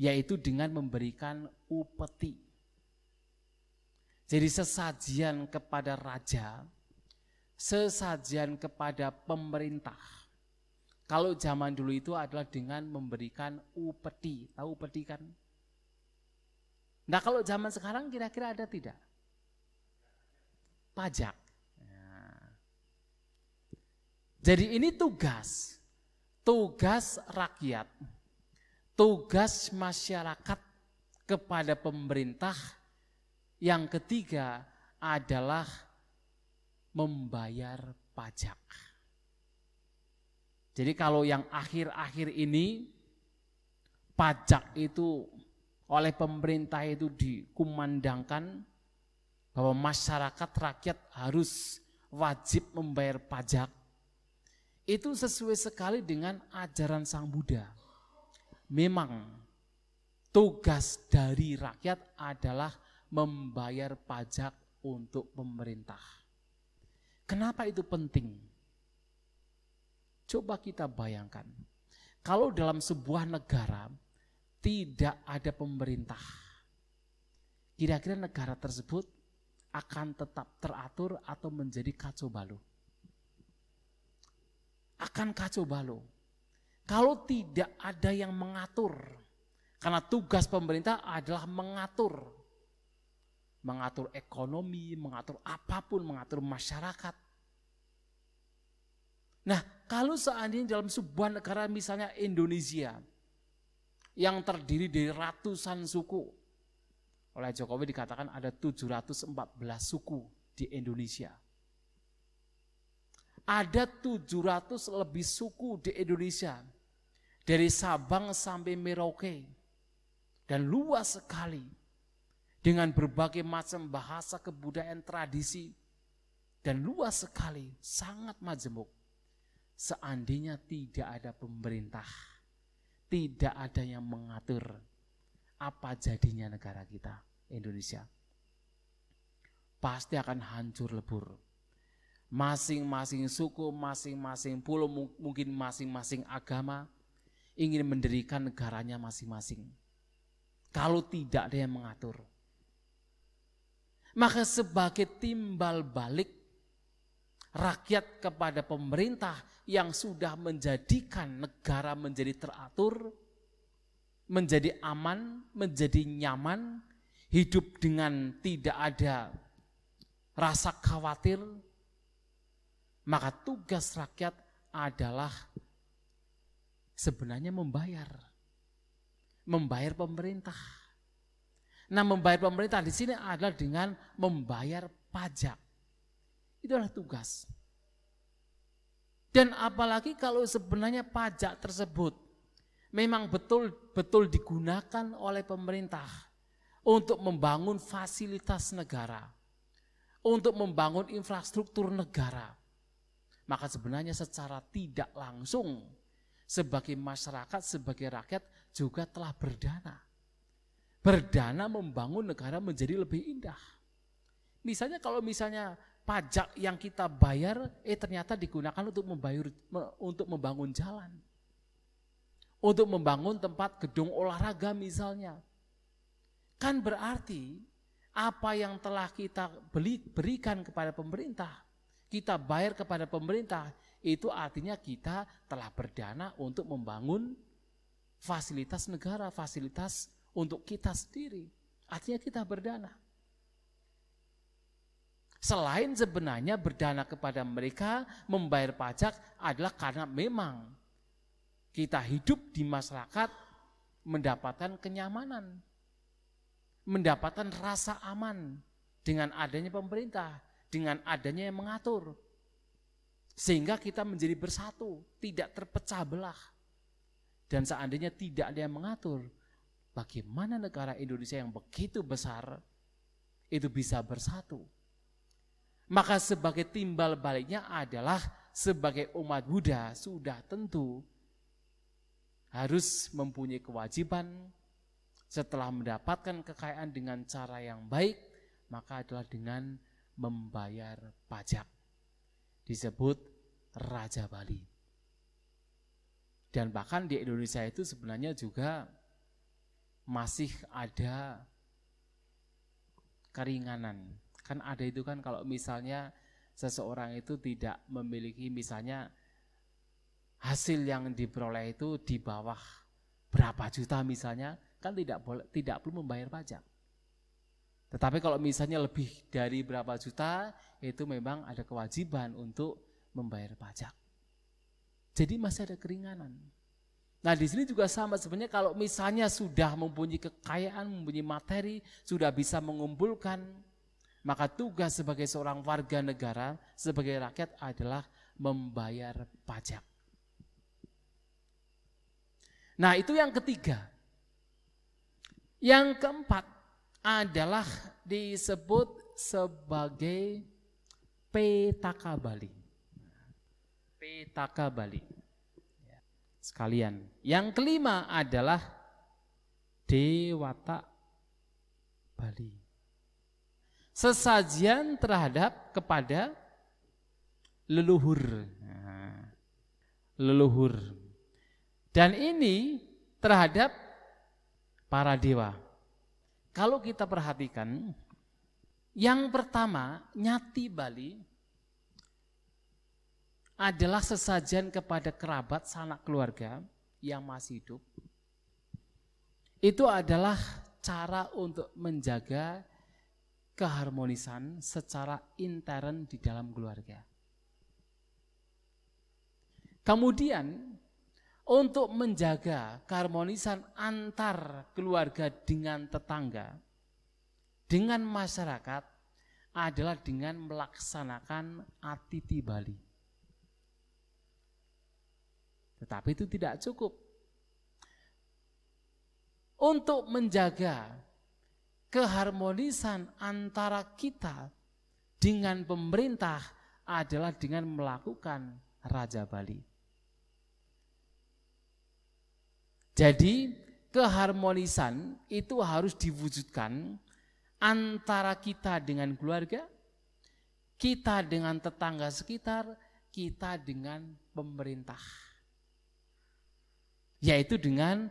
yaitu dengan memberikan upeti. Jadi sesajian kepada raja, sesajian kepada pemerintah, kalau zaman dulu itu adalah dengan memberikan upeti. Tahu upeti kan? Nah kalau zaman sekarang kira-kira ada tidak? Pajak. Nah. Jadi ini tugas. Tugas rakyat. Tugas masyarakat kepada pemerintah. Yang ketiga adalah membayar pajak. Jadi kalau yang akhir-akhir ini pajak itu oleh pemerintah itu dikumandangkan bahwa masyarakat rakyat harus wajib membayar pajak. Itu sesuai sekali dengan ajaran Sang Buddha. Memang tugas dari rakyat adalah membayar pajak untuk pemerintah. Kenapa itu penting? Coba kita bayangkan, kalau dalam sebuah negara tidak ada pemerintah, kira-kira negara tersebut akan tetap teratur atau menjadi kacau balau? Akan kacau balau. Kalau tidak ada yang mengatur, karena tugas pemerintah adalah mengatur. Mengatur ekonomi, mengatur apa pun, mengatur masyarakat. Nah, kalau seandainya dalam sebuah negara misalnya Indonesia yang terdiri dari ratusan suku, oleh Jokowi dikatakan ada 714 suku di Indonesia. Ada 700 lebih suku di Indonesia. Dari Sabang sampai Merauke. Dan luas sekali. Dengan berbagai macam bahasa, kebudayaan, tradisi. Dan luas sekali, sangat majemuk seandainya tidak ada pemerintah, tidak ada yang mengatur, apa jadinya negara kita, Indonesia? Pasti akan hancur lebur. Masing-masing suku, masing-masing pulau, mungkin masing-masing agama ingin mendirikan negaranya masing-masing. Kalau tidak ada yang mengatur. Maka sebagai timbal balik rakyat kepada pemerintah yang sudah menjadikan negara menjadi teratur, menjadi aman, menjadi nyaman, hidup dengan tidak ada rasa khawatir, maka tugas rakyat adalah sebenarnya membayar. Membayar pemerintah. Nah, membayar pemerintah di sini adalah dengan membayar pajak. Itu adalah tugas. Dan apalagi kalau sebenarnya pajak tersebut memang betul-betul digunakan oleh pemerintah untuk membangun fasilitas negara, untuk membangun infrastruktur negara. Maka sebenarnya secara tidak langsung sebagai masyarakat, sebagai rakyat juga telah berdana. Berdana membangun negara menjadi lebih indah. Misalnya kalau misalnya pajak yang kita bayar eh ternyata digunakan untuk membayar untuk membangun jalan. Untuk membangun tempat gedung olahraga misalnya. Kan berarti apa yang telah kita beli, berikan kepada pemerintah, kita bayar kepada pemerintah, itu artinya kita telah berdana untuk membangun fasilitas negara, fasilitas untuk kita sendiri. Artinya kita berdana. Selain sebenarnya berdana kepada mereka, membayar pajak adalah karena memang kita hidup di masyarakat mendapatkan kenyamanan, mendapatkan rasa aman dengan adanya pemerintah, dengan adanya yang mengatur. Sehingga kita menjadi bersatu, tidak terpecah belah. Dan seandainya tidak ada yang mengatur, bagaimana negara Indonesia yang begitu besar itu bisa bersatu? Maka sebagai timbal baliknya adalah sebagai umat Buddha sudah tentu harus mempunyai kewajiban setelah mendapatkan kekayaan dengan cara yang baik, maka adalah dengan membayar pajak. Disebut Raja Bali. Dan bahkan di Indonesia itu sebenarnya juga masih ada keringanan Kan ada itu kan kalau misalnya seseorang itu tidak memiliki misalnya hasil yang diperoleh itu di bawah berapa juta misalnya kan tidak boleh tidak perlu membayar pajak. Tetapi kalau misalnya lebih dari berapa juta itu memang ada kewajiban untuk membayar pajak. Jadi masih ada keringanan. Nah di sini juga sama sebenarnya kalau misalnya sudah mempunyai kekayaan, mempunyai materi, sudah bisa mengumpulkan maka tugas sebagai seorang warga negara, sebagai rakyat adalah membayar pajak. Nah itu yang ketiga. Yang keempat adalah disebut sebagai petaka Bali. Petaka Bali. Sekalian. Yang kelima adalah Dewata Bali sesajian terhadap kepada leluhur. Leluhur. Dan ini terhadap para dewa. Kalau kita perhatikan, yang pertama, nyati Bali adalah sesajian kepada kerabat sanak keluarga yang masih hidup. Itu adalah cara untuk menjaga keharmonisan secara intern di dalam keluarga. Kemudian untuk menjaga keharmonisan antar keluarga dengan tetangga, dengan masyarakat adalah dengan melaksanakan atiti Bali. Tetapi itu tidak cukup. Untuk menjaga keharmonisan antara kita dengan pemerintah adalah dengan melakukan Raja Bali. Jadi keharmonisan itu harus diwujudkan antara kita dengan keluarga, kita dengan tetangga sekitar, kita dengan pemerintah. Yaitu dengan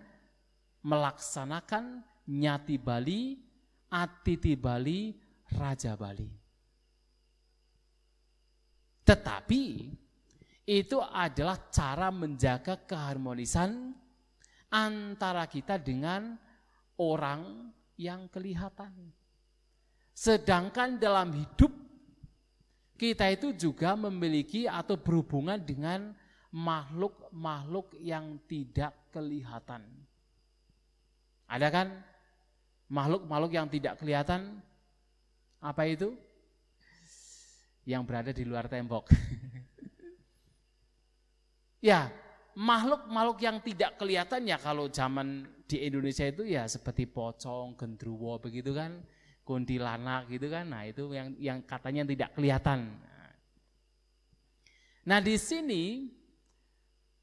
melaksanakan nyati Bali Atiti Bali, Raja Bali. Tetapi itu adalah cara menjaga keharmonisan antara kita dengan orang yang kelihatan. Sedangkan dalam hidup kita itu juga memiliki atau berhubungan dengan makhluk-makhluk yang tidak kelihatan. Ada kan? Makhluk-makhluk yang tidak kelihatan apa itu? Yang berada di luar tembok. ya, makhluk-makhluk yang tidak kelihatan ya kalau zaman di Indonesia itu ya seperti pocong, gendruwo begitu kan, kuntilanak gitu kan. Nah, itu yang yang katanya tidak kelihatan. Nah, di sini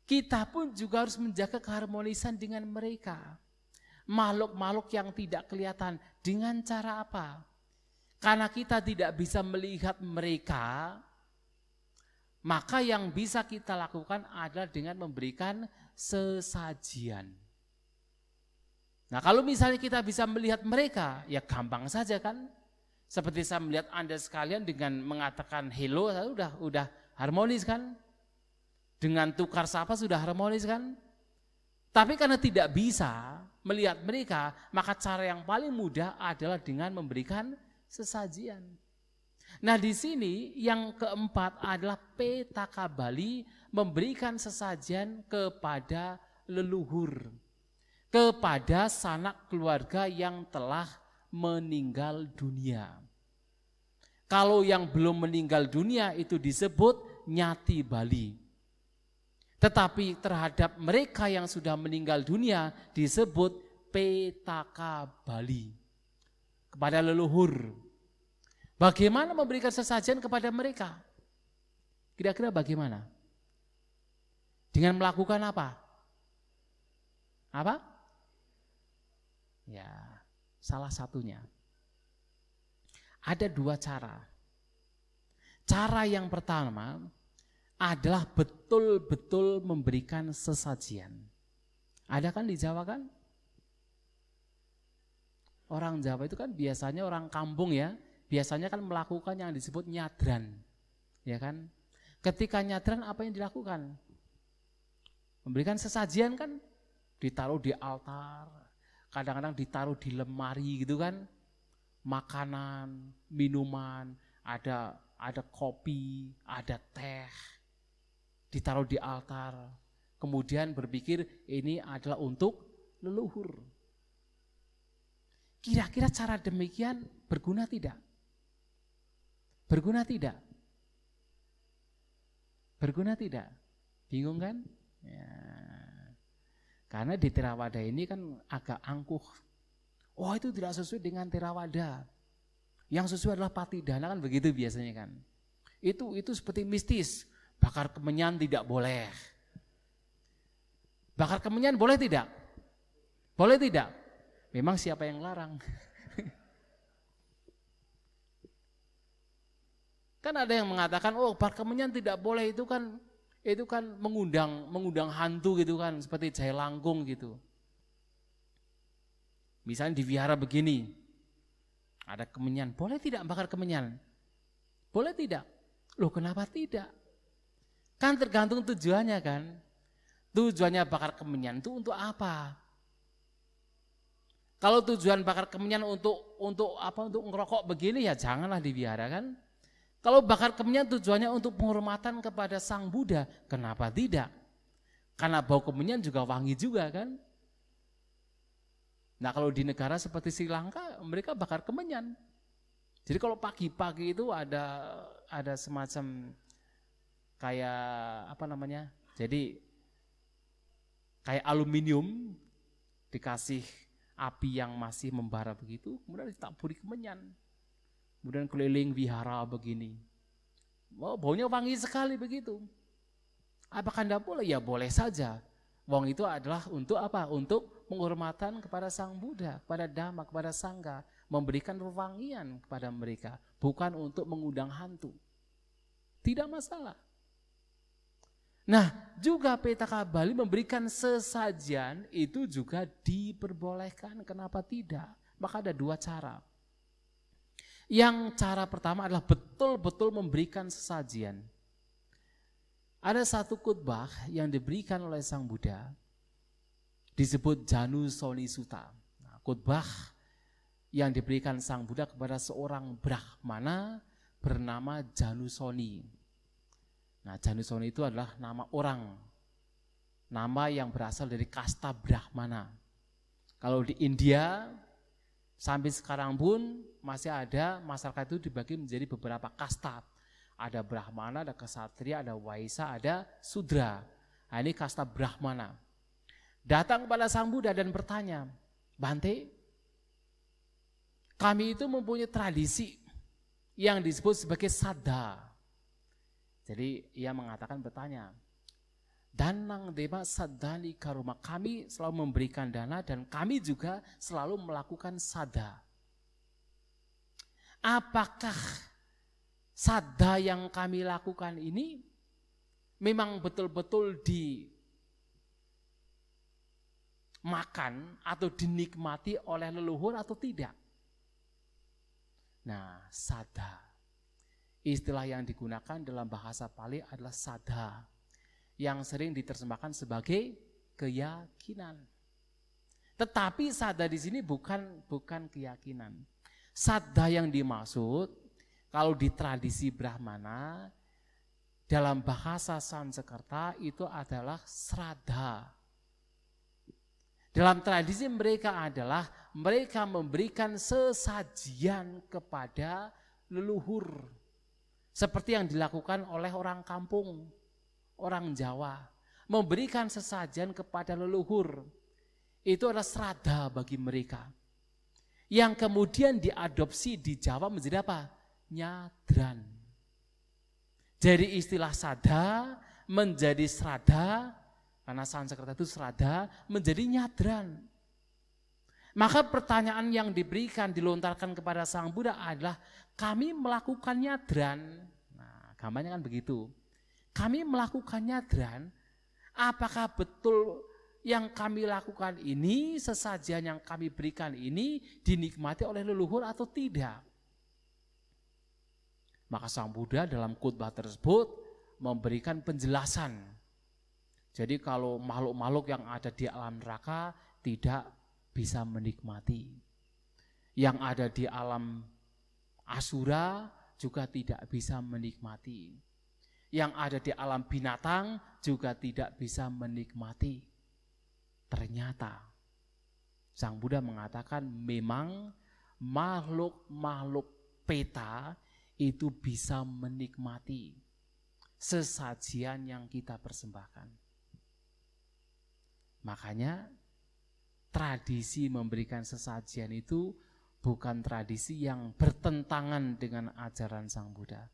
kita pun juga harus menjaga keharmonisan dengan mereka. Makhluk-makhluk yang tidak kelihatan dengan cara apa? Karena kita tidak bisa melihat mereka, maka yang bisa kita lakukan adalah dengan memberikan sesajian. Nah kalau misalnya kita bisa melihat mereka, ya gampang saja kan. Seperti saya melihat Anda sekalian dengan mengatakan hello, sudah udah harmonis kan. Dengan tukar sapa sudah harmonis kan? Tapi karena tidak bisa melihat mereka, maka cara yang paling mudah adalah dengan memberikan sesajian. Nah di sini yang keempat adalah petaka Bali memberikan sesajian kepada leluhur, kepada sanak keluarga yang telah meninggal dunia. Kalau yang belum meninggal dunia itu disebut nyati Bali. Tetapi terhadap mereka yang sudah meninggal dunia disebut petaka Bali. Kepada leluhur. Bagaimana memberikan sesajen kepada mereka? Kira-kira bagaimana? Dengan melakukan apa? Apa? Ya, salah satunya. Ada dua cara. Cara yang pertama, adalah betul-betul memberikan sesajian. Ada kan di Jawa kan? Orang Jawa itu kan biasanya orang kampung ya, biasanya kan melakukan yang disebut nyadran. Ya kan? Ketika nyadran apa yang dilakukan? Memberikan sesajian kan ditaruh di altar, kadang-kadang ditaruh di lemari gitu kan. Makanan, minuman, ada ada kopi, ada teh, ditaruh di altar. Kemudian berpikir ini adalah untuk leluhur. Kira-kira cara demikian berguna tidak? Berguna tidak? Berguna tidak? Bingung kan? Ya. Karena di Terawada ini kan agak angkuh. Oh itu tidak sesuai dengan Terawada. Yang sesuai adalah patidana kan begitu biasanya kan. Itu itu seperti mistis. Bakar kemenyan tidak boleh. Bakar kemenyan boleh tidak? Boleh tidak? Memang siapa yang larang? kan ada yang mengatakan, oh bakar kemenyan tidak boleh itu kan itu kan mengundang mengundang hantu gitu kan, seperti jaya langkung gitu. Misalnya di vihara begini, ada kemenyan, boleh tidak bakar kemenyan? Boleh tidak? Loh kenapa tidak? Kan tergantung tujuannya kan. Tujuannya bakar kemenyan itu untuk apa? Kalau tujuan bakar kemenyan untuk untuk apa? Untuk ngerokok begini ya janganlah dibiarkan. kan. Kalau bakar kemenyan tujuannya untuk penghormatan kepada Sang Buddha, kenapa tidak? Karena bau kemenyan juga wangi juga kan. Nah kalau di negara seperti Sri Lanka mereka bakar kemenyan. Jadi kalau pagi-pagi itu ada ada semacam kayak apa namanya? Jadi kayak aluminium dikasih api yang masih membara begitu, kemudian ditaburi kemenyan. Kemudian keliling wihara begini. Oh, baunya wangi sekali begitu. Apakah Anda boleh? Ya boleh saja. Wong itu adalah untuk apa? Untuk penghormatan kepada Sang Buddha, kepada Dhamma, kepada Sangga, memberikan wewangian kepada mereka, bukan untuk mengundang hantu. Tidak masalah. Nah, juga PTK Bali memberikan sesajian itu juga diperbolehkan. Kenapa tidak? Maka ada dua cara. Yang cara pertama adalah betul-betul memberikan sesajian. Ada satu khutbah yang diberikan oleh Sang Buddha disebut Janu Soni Sutta. Nah, khutbah yang diberikan Sang Buddha kepada seorang Brahmana bernama Janusoni. Nah, Janusoni itu adalah nama orang. Nama yang berasal dari kasta Brahmana. Kalau di India, Sampai sekarang pun masih ada masyarakat itu dibagi menjadi beberapa kasta. Ada Brahmana, ada Kesatria, ada Waisa, ada Sudra. Nah, ini kasta Brahmana. Datang kepada Sang Buddha dan bertanya, Bante, kami itu mempunyai tradisi yang disebut sebagai sada. Jadi ia mengatakan bertanya, Danang deva sadani karuma. Kami selalu memberikan dana dan kami juga selalu melakukan sada. Apakah sada yang kami lakukan ini memang betul-betul di makan atau dinikmati oleh leluhur atau tidak? Nah, sada. Istilah yang digunakan dalam bahasa Pali adalah sada yang sering diterjemahkan sebagai keyakinan. Tetapi sada di sini bukan bukan keyakinan. Sada yang dimaksud kalau di tradisi Brahmana dalam bahasa Sanskerta itu adalah srada. Dalam tradisi mereka adalah mereka memberikan sesajian kepada leluhur. Seperti yang dilakukan oleh orang kampung orang Jawa memberikan sesajen kepada leluhur. Itu adalah serada bagi mereka. Yang kemudian diadopsi di Jawa menjadi apa? Nyadran. Jadi istilah sada menjadi serada, karena Sanskerta itu serada, menjadi nyadran. Maka pertanyaan yang diberikan, dilontarkan kepada Sang Buddha adalah, kami melakukan nyadran. Nah, gambarnya kan begitu kami melakukan nyadran, apakah betul yang kami lakukan ini, sesajian yang kami berikan ini dinikmati oleh leluhur atau tidak? Maka Sang Buddha dalam khutbah tersebut memberikan penjelasan. Jadi kalau makhluk-makhluk yang ada di alam neraka tidak bisa menikmati. Yang ada di alam asura juga tidak bisa menikmati yang ada di alam binatang juga tidak bisa menikmati. Ternyata Sang Buddha mengatakan memang makhluk-makhluk peta itu bisa menikmati sesajian yang kita persembahkan. Makanya tradisi memberikan sesajian itu bukan tradisi yang bertentangan dengan ajaran Sang Buddha.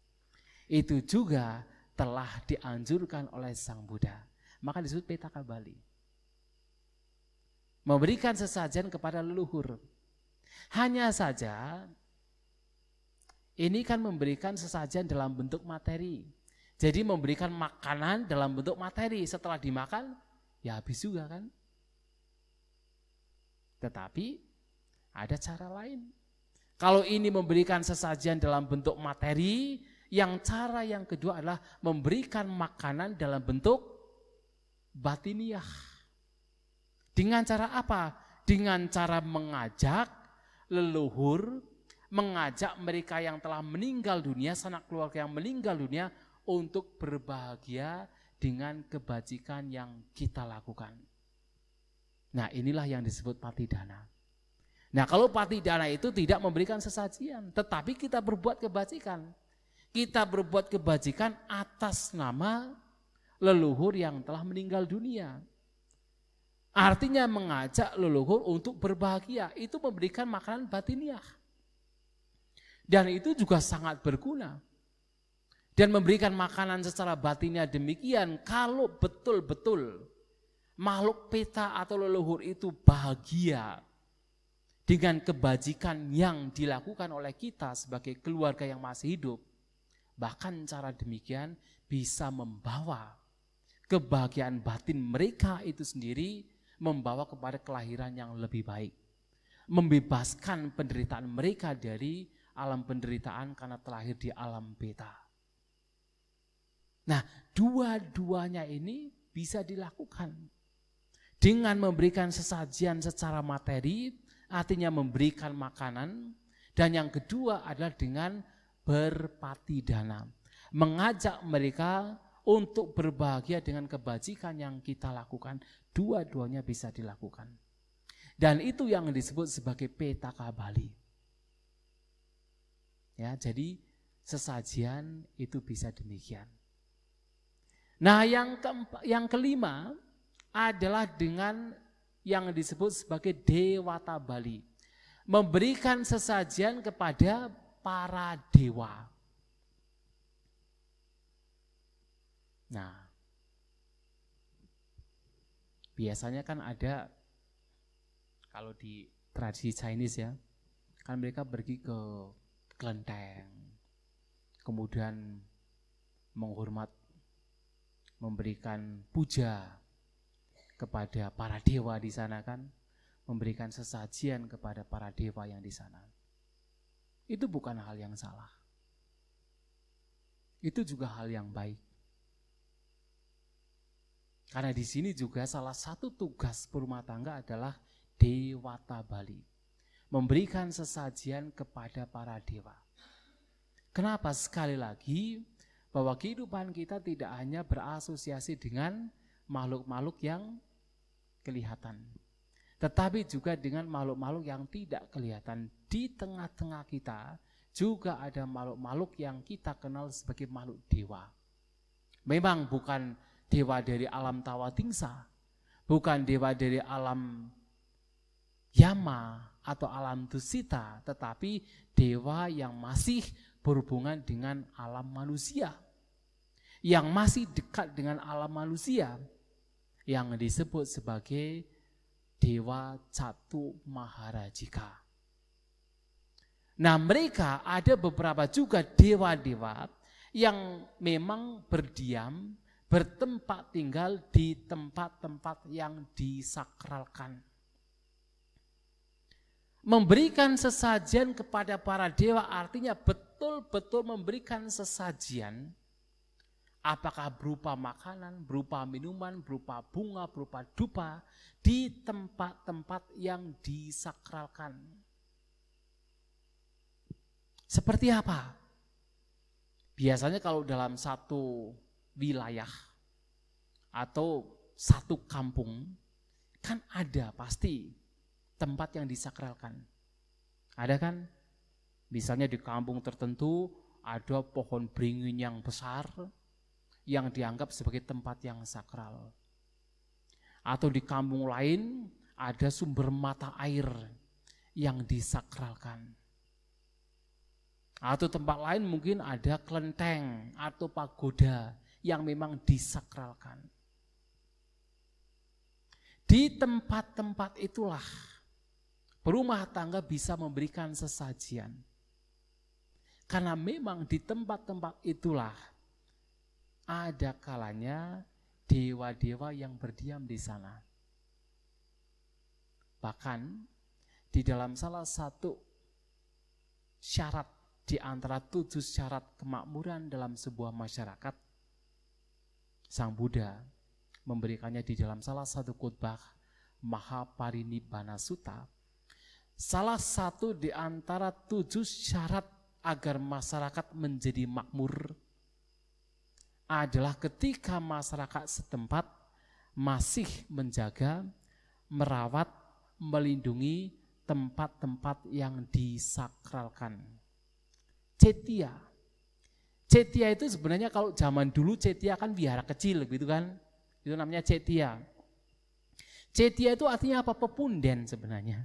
Itu juga telah dianjurkan oleh Sang Buddha. Maka disebut petaka Bali. Memberikan sesajen kepada leluhur. Hanya saja ini kan memberikan sesajen dalam bentuk materi. Jadi memberikan makanan dalam bentuk materi. Setelah dimakan, ya habis juga kan. Tetapi ada cara lain. Kalau ini memberikan sesajen dalam bentuk materi, yang cara yang kedua adalah memberikan makanan dalam bentuk batiniah. Dengan cara apa? Dengan cara mengajak leluhur, mengajak mereka yang telah meninggal dunia, sanak keluarga yang meninggal dunia untuk berbahagia dengan kebajikan yang kita lakukan. Nah inilah yang disebut patidana. Nah kalau patidana itu tidak memberikan sesajian, tetapi kita berbuat kebajikan kita berbuat kebajikan atas nama leluhur yang telah meninggal dunia. Artinya mengajak leluhur untuk berbahagia, itu memberikan makanan batiniah. Dan itu juga sangat berguna. Dan memberikan makanan secara batiniah demikian, kalau betul-betul makhluk peta atau leluhur itu bahagia dengan kebajikan yang dilakukan oleh kita sebagai keluarga yang masih hidup, Bahkan cara demikian bisa membawa kebahagiaan batin mereka itu sendiri membawa kepada kelahiran yang lebih baik. Membebaskan penderitaan mereka dari alam penderitaan karena terlahir di alam beta. Nah, dua-duanya ini bisa dilakukan. Dengan memberikan sesajian secara materi, artinya memberikan makanan, dan yang kedua adalah dengan berpati dana. Mengajak mereka untuk berbahagia dengan kebajikan yang kita lakukan. Dua-duanya bisa dilakukan. Dan itu yang disebut sebagai petaka Bali. Ya, jadi sesajian itu bisa demikian. Nah, yang keempat, yang kelima adalah dengan yang disebut sebagai Dewata Bali. Memberikan sesajian kepada para dewa. Nah, biasanya kan ada kalau di tradisi Chinese ya, kan mereka pergi ke kelenteng, kemudian menghormat, memberikan puja kepada para dewa di sana kan, memberikan sesajian kepada para dewa yang di sana. Itu bukan hal yang salah. Itu juga hal yang baik. Karena di sini juga salah satu tugas berumah tangga adalah Dewata Bali. Memberikan sesajian kepada para dewa. Kenapa sekali lagi bahwa kehidupan kita tidak hanya berasosiasi dengan makhluk-makhluk yang kelihatan. Tetapi juga dengan makhluk-makhluk yang tidak kelihatan. Di tengah-tengah kita juga ada makhluk-makhluk yang kita kenal sebagai makhluk dewa. Memang bukan dewa dari alam tawatingsa, bukan dewa dari alam Yama atau alam Dusita, tetapi dewa yang masih berhubungan dengan alam manusia. Yang masih dekat dengan alam manusia yang disebut sebagai Dewa Catu Maharajika. Nah mereka ada beberapa juga dewa-dewa yang memang berdiam, bertempat tinggal di tempat-tempat yang disakralkan Memberikan sesajian kepada para dewa artinya betul-betul memberikan sesajian apakah berupa makanan, berupa minuman, berupa bunga, berupa dupa di tempat-tempat yang disakralkan. Seperti apa? Biasanya kalau dalam satu wilayah atau satu kampung kan ada pasti tempat yang disakralkan. Ada kan? Misalnya di kampung tertentu ada pohon beringin yang besar yang dianggap sebagai tempat yang sakral. Atau di kampung lain ada sumber mata air yang disakralkan. Atau tempat lain mungkin ada kelenteng atau pagoda yang memang disakralkan. Di tempat-tempat itulah Berumah tangga bisa memberikan sesajian. Karena memang di tempat-tempat itulah ada kalanya dewa-dewa yang berdiam di sana. Bahkan di dalam salah satu syarat di antara tujuh syarat kemakmuran dalam sebuah masyarakat, Sang Buddha memberikannya di dalam salah satu khutbah Mahaparinibbana Sutta Salah satu di antara tujuh syarat agar masyarakat menjadi makmur adalah ketika masyarakat setempat masih menjaga, merawat, melindungi tempat-tempat yang disakralkan. Cetia. Cetia itu sebenarnya kalau zaman dulu cetia kan biara kecil gitu kan. Itu namanya cetia. Cetia itu artinya apa? Pepunden sebenarnya.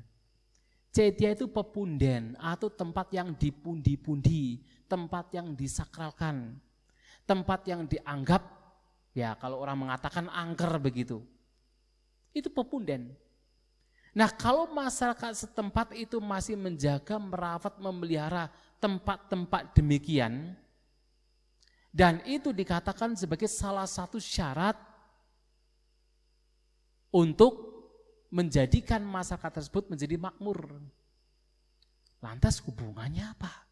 Cetia itu pepunden atau tempat yang dipundi-pundi, tempat yang disakralkan, tempat yang dianggap, ya kalau orang mengatakan angker begitu. Itu pepunden. Nah kalau masyarakat setempat itu masih menjaga, merawat, memelihara tempat-tempat demikian, dan itu dikatakan sebagai salah satu syarat untuk menjadikan masyarakat tersebut menjadi makmur. Lantas hubungannya apa?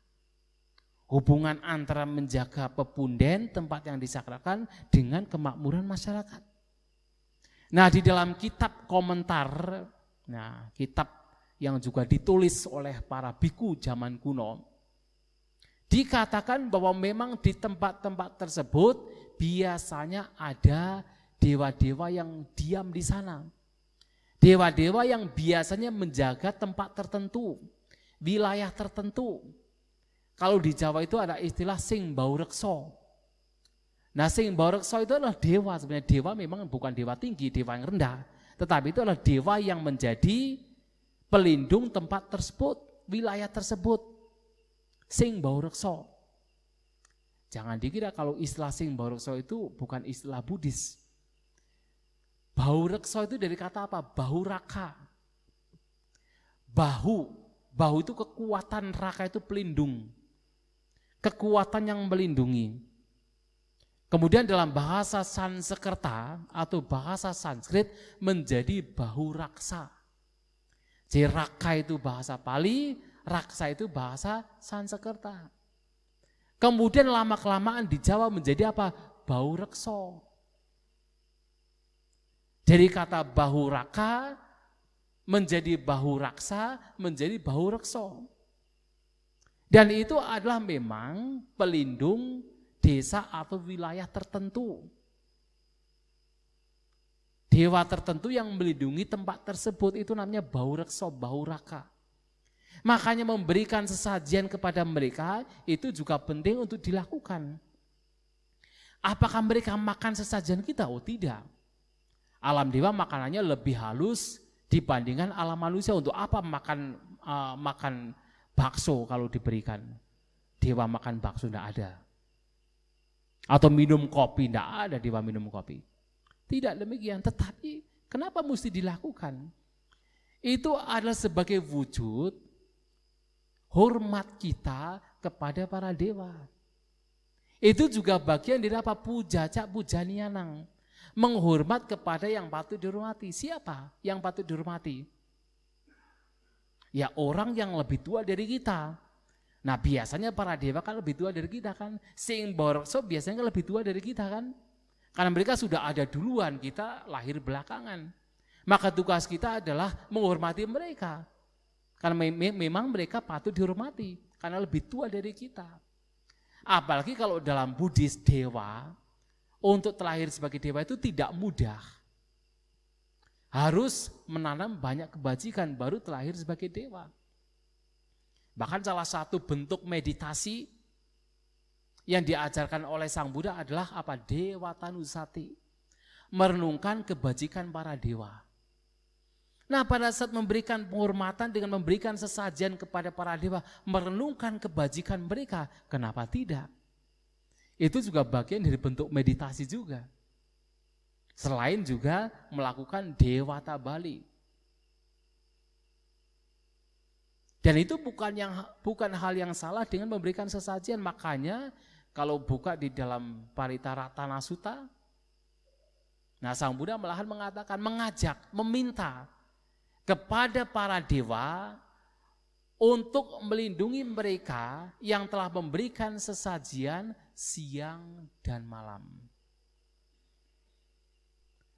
Hubungan antara menjaga pepunden tempat yang disakralkan dengan kemakmuran masyarakat. Nah, di dalam kitab komentar, nah, kitab yang juga ditulis oleh para biku zaman kuno, dikatakan bahwa memang di tempat-tempat tersebut biasanya ada dewa-dewa yang diam di sana Dewa-dewa yang biasanya menjaga tempat tertentu, wilayah tertentu. Kalau di Jawa itu ada istilah sing bau rekso. Nah sing bau rekso itu adalah dewa, sebenarnya dewa memang bukan dewa tinggi, dewa yang rendah. Tetapi itu adalah dewa yang menjadi pelindung tempat tersebut, wilayah tersebut. Sing bau rekso. Jangan dikira kalau istilah sing bau rekso itu bukan istilah Buddhis. Bau rekso itu dari kata apa? Bahu raka. Bahu, bahu itu kekuatan raka itu pelindung. Kekuatan yang melindungi. Kemudian dalam bahasa Sanskerta atau bahasa Sanskrit menjadi bahu raksa. Jadi raka itu bahasa Pali, raksa itu bahasa Sanskerta. Kemudian lama-kelamaan di Jawa menjadi apa? Bau rekso. Dari kata bahu raka menjadi bahu raksa, menjadi bahu rekso. Dan itu adalah memang pelindung desa atau wilayah tertentu. Dewa tertentu yang melindungi tempat tersebut itu namanya bau rekso, bau raka. Makanya memberikan sesajian kepada mereka itu juga penting untuk dilakukan. Apakah mereka makan sesajian kita? Oh tidak. Alam dewa makanannya lebih halus dibandingkan alam manusia. Untuk apa makan uh, makan bakso kalau diberikan? Dewa makan bakso tidak ada. Atau minum kopi, tidak ada dewa minum kopi. Tidak demikian, tetapi kenapa mesti dilakukan? Itu adalah sebagai wujud hormat kita kepada para dewa. Itu juga bagian dari apa? Puja, cak puja nianang menghormat kepada yang patut dihormati. Siapa yang patut dihormati? Ya orang yang lebih tua dari kita. Nah biasanya para dewa kan lebih tua dari kita kan. Sing borokso biasanya kan lebih tua dari kita kan. Karena mereka sudah ada duluan, kita lahir belakangan. Maka tugas kita adalah menghormati mereka. Karena me memang mereka patut dihormati, karena lebih tua dari kita. Apalagi kalau dalam Buddhis dewa, untuk terlahir sebagai dewa itu tidak mudah. Harus menanam banyak kebajikan baru terlahir sebagai dewa. Bahkan salah satu bentuk meditasi yang diajarkan oleh Sang Buddha adalah apa? Dewa Tanusati. Merenungkan kebajikan para dewa. Nah pada saat memberikan penghormatan dengan memberikan sesajian kepada para dewa, merenungkan kebajikan mereka, kenapa tidak? Itu juga bagian dari bentuk meditasi juga. Selain juga melakukan dewata Bali. Dan itu bukan yang bukan hal yang salah dengan memberikan sesajian. Makanya kalau buka di dalam Paritara Tanasuta, nah Sang Buddha malahan mengatakan, mengajak, meminta kepada para dewa untuk melindungi mereka yang telah memberikan sesajian siang dan malam.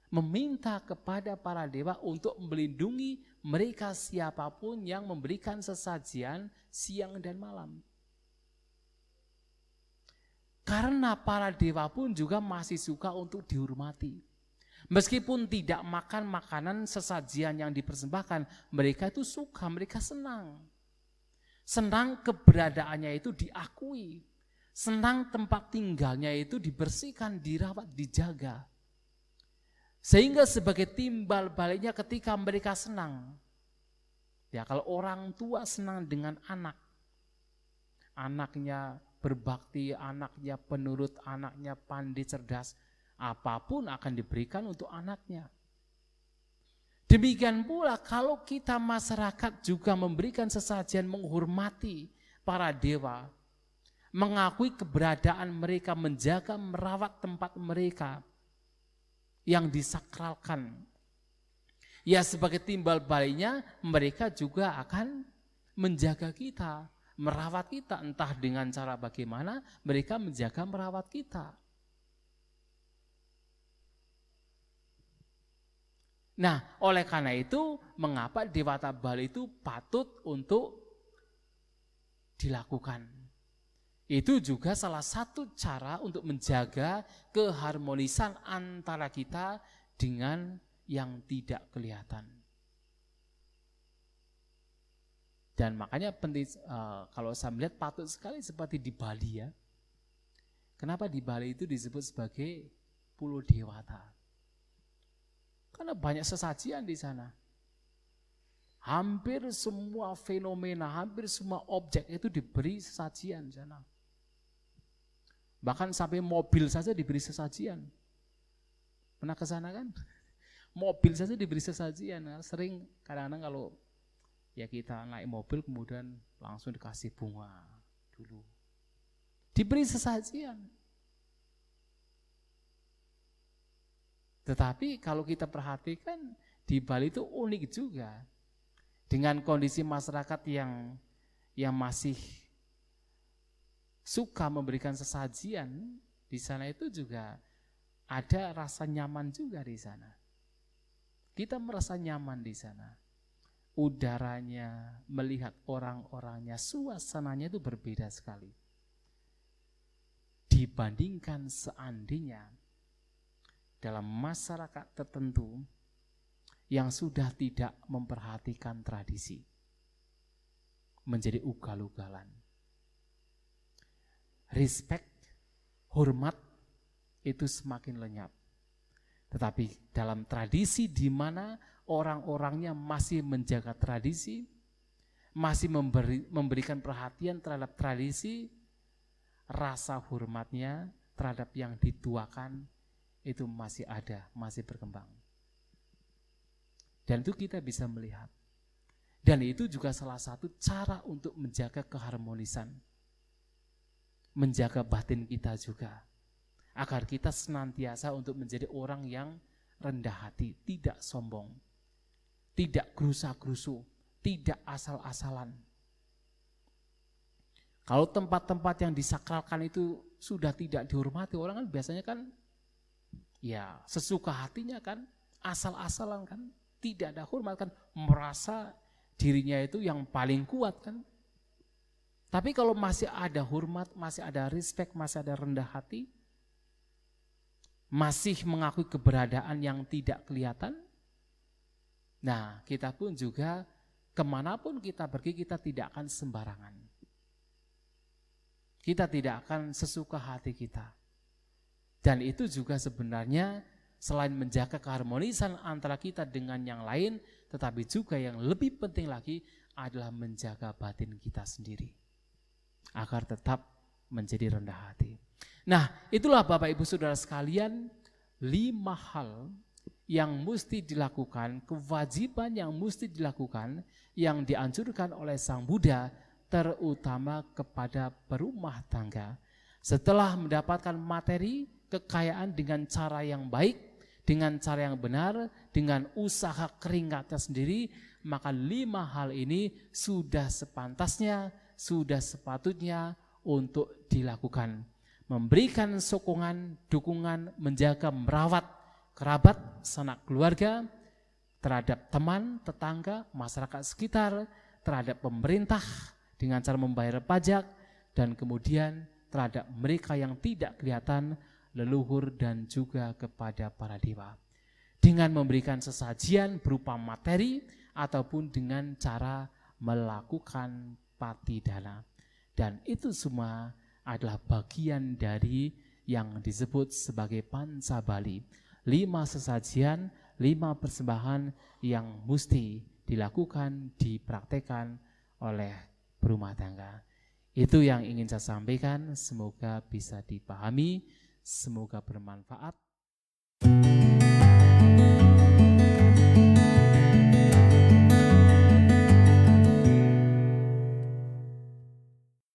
Meminta kepada para dewa untuk melindungi mereka siapa pun yang memberikan sesajian siang dan malam. Karena para dewa pun juga masih suka untuk dihormati. Meskipun tidak makan makanan sesajian yang dipersembahkan, mereka itu suka, mereka senang. Senang keberadaannya itu diakui. Senang tempat tinggalnya itu dibersihkan, dirawat, dijaga. Sehingga sebagai timbal baliknya ketika mereka senang. Ya kalau orang tua senang dengan anak. Anaknya berbakti, anaknya penurut, anaknya pandai cerdas. Apa pun akan diberikan untuk anaknya. Demikian pula kalau kita masyarakat juga memberikan sesajian menghormati para dewa, mengakui keberadaan mereka, menjaga, merawat tempat mereka yang disakralkan. Ya sebagai timbal baliknya mereka juga akan menjaga kita, merawat kita entah dengan cara bagaimana mereka menjaga merawat kita. Nah, oleh karena itu, mengapa Dewata Bali itu patut untuk dilakukan? Itu juga salah satu cara untuk menjaga keharmonisan antara kita dengan yang tidak kelihatan. Dan makanya penting uh, kalau saya melihat patut sekali seperti di Bali ya. Kenapa di Bali itu disebut sebagai Pulau Dewata? Karena banyak sesajian di sana. Hampir semua fenomena, hampir semua objek itu diberi sesajian di sana. Bahkan sampai mobil saja diberi sesajian. Pernah ke sana kan? Mobil saja diberi sesajian. Sering kadang-kadang kalau ya kita naik mobil kemudian langsung dikasih bunga dulu. Diberi sesajian. Tetapi kalau kita perhatikan di Bali itu unik juga. Dengan kondisi masyarakat yang yang masih suka memberikan sesajian di sana itu juga ada rasa nyaman juga di sana. Kita merasa nyaman di sana udaranya, melihat orang-orangnya, suasananya itu berbeda sekali. Dibandingkan seandainya dalam masyarakat tertentu yang sudah tidak memperhatikan tradisi, menjadi ugal-ugalan. Respect, hormat itu semakin lenyap. Tetapi dalam tradisi di mana orang-orangnya masih menjaga tradisi, masih memberi, memberikan perhatian terhadap tradisi, rasa hormatnya terhadap yang dituakan itu masih ada, masih berkembang. Dan itu kita bisa melihat. Dan itu juga salah satu cara untuk menjaga keharmonisan. Menjaga batin kita juga. Agar kita senantiasa untuk menjadi orang yang rendah hati, tidak sombong tidak gerusa-gerusu, tidak asal-asalan. Kalau tempat-tempat yang disakralkan itu sudah tidak dihormati, orang kan biasanya kan ya sesuka hatinya kan, asal-asalan kan, tidak ada hormat kan, merasa dirinya itu yang paling kuat kan. Tapi kalau masih ada hormat, masih ada respect, masih ada rendah hati, masih mengakui keberadaan yang tidak kelihatan, Nah, kita pun juga ke mana pun kita pergi, kita tidak akan sembarangan. Kita tidak akan sesuka hati kita. Dan itu juga sebenarnya selain menjaga keharmonisan antara kita dengan yang lain, tetapi juga yang lebih penting lagi adalah menjaga batin kita sendiri. Agar tetap menjadi rendah hati. Nah, itulah Bapak Ibu Saudara sekalian, lima hal yang mesti dilakukan, kewajiban yang mesti dilakukan, yang dianjurkan oleh Sang Buddha, terutama kepada perumah tangga. Setelah mendapatkan materi, kekayaan dengan cara yang baik, dengan cara yang benar, dengan usaha keringatnya sendiri, maka lima hal ini sudah sepantasnya, sudah sepatutnya untuk dilakukan. Memberikan sokongan, dukungan, menjaga, merawat kerabat, sanak keluarga, terhadap teman, tetangga, masyarakat sekitar, terhadap pemerintah dengan cara membayar pajak, dan kemudian terhadap mereka yang tidak kelihatan, leluhur dan juga kepada para dewa. Dengan memberikan sesajian berupa materi ataupun dengan cara melakukan patidana. Dan itu semua adalah bagian dari yang disebut sebagai panca Bali lima sesajian, lima persembahan yang mesti dilakukan, dipraktekkan oleh berumah tangga. Itu yang ingin saya sampaikan, semoga bisa dipahami, semoga bermanfaat.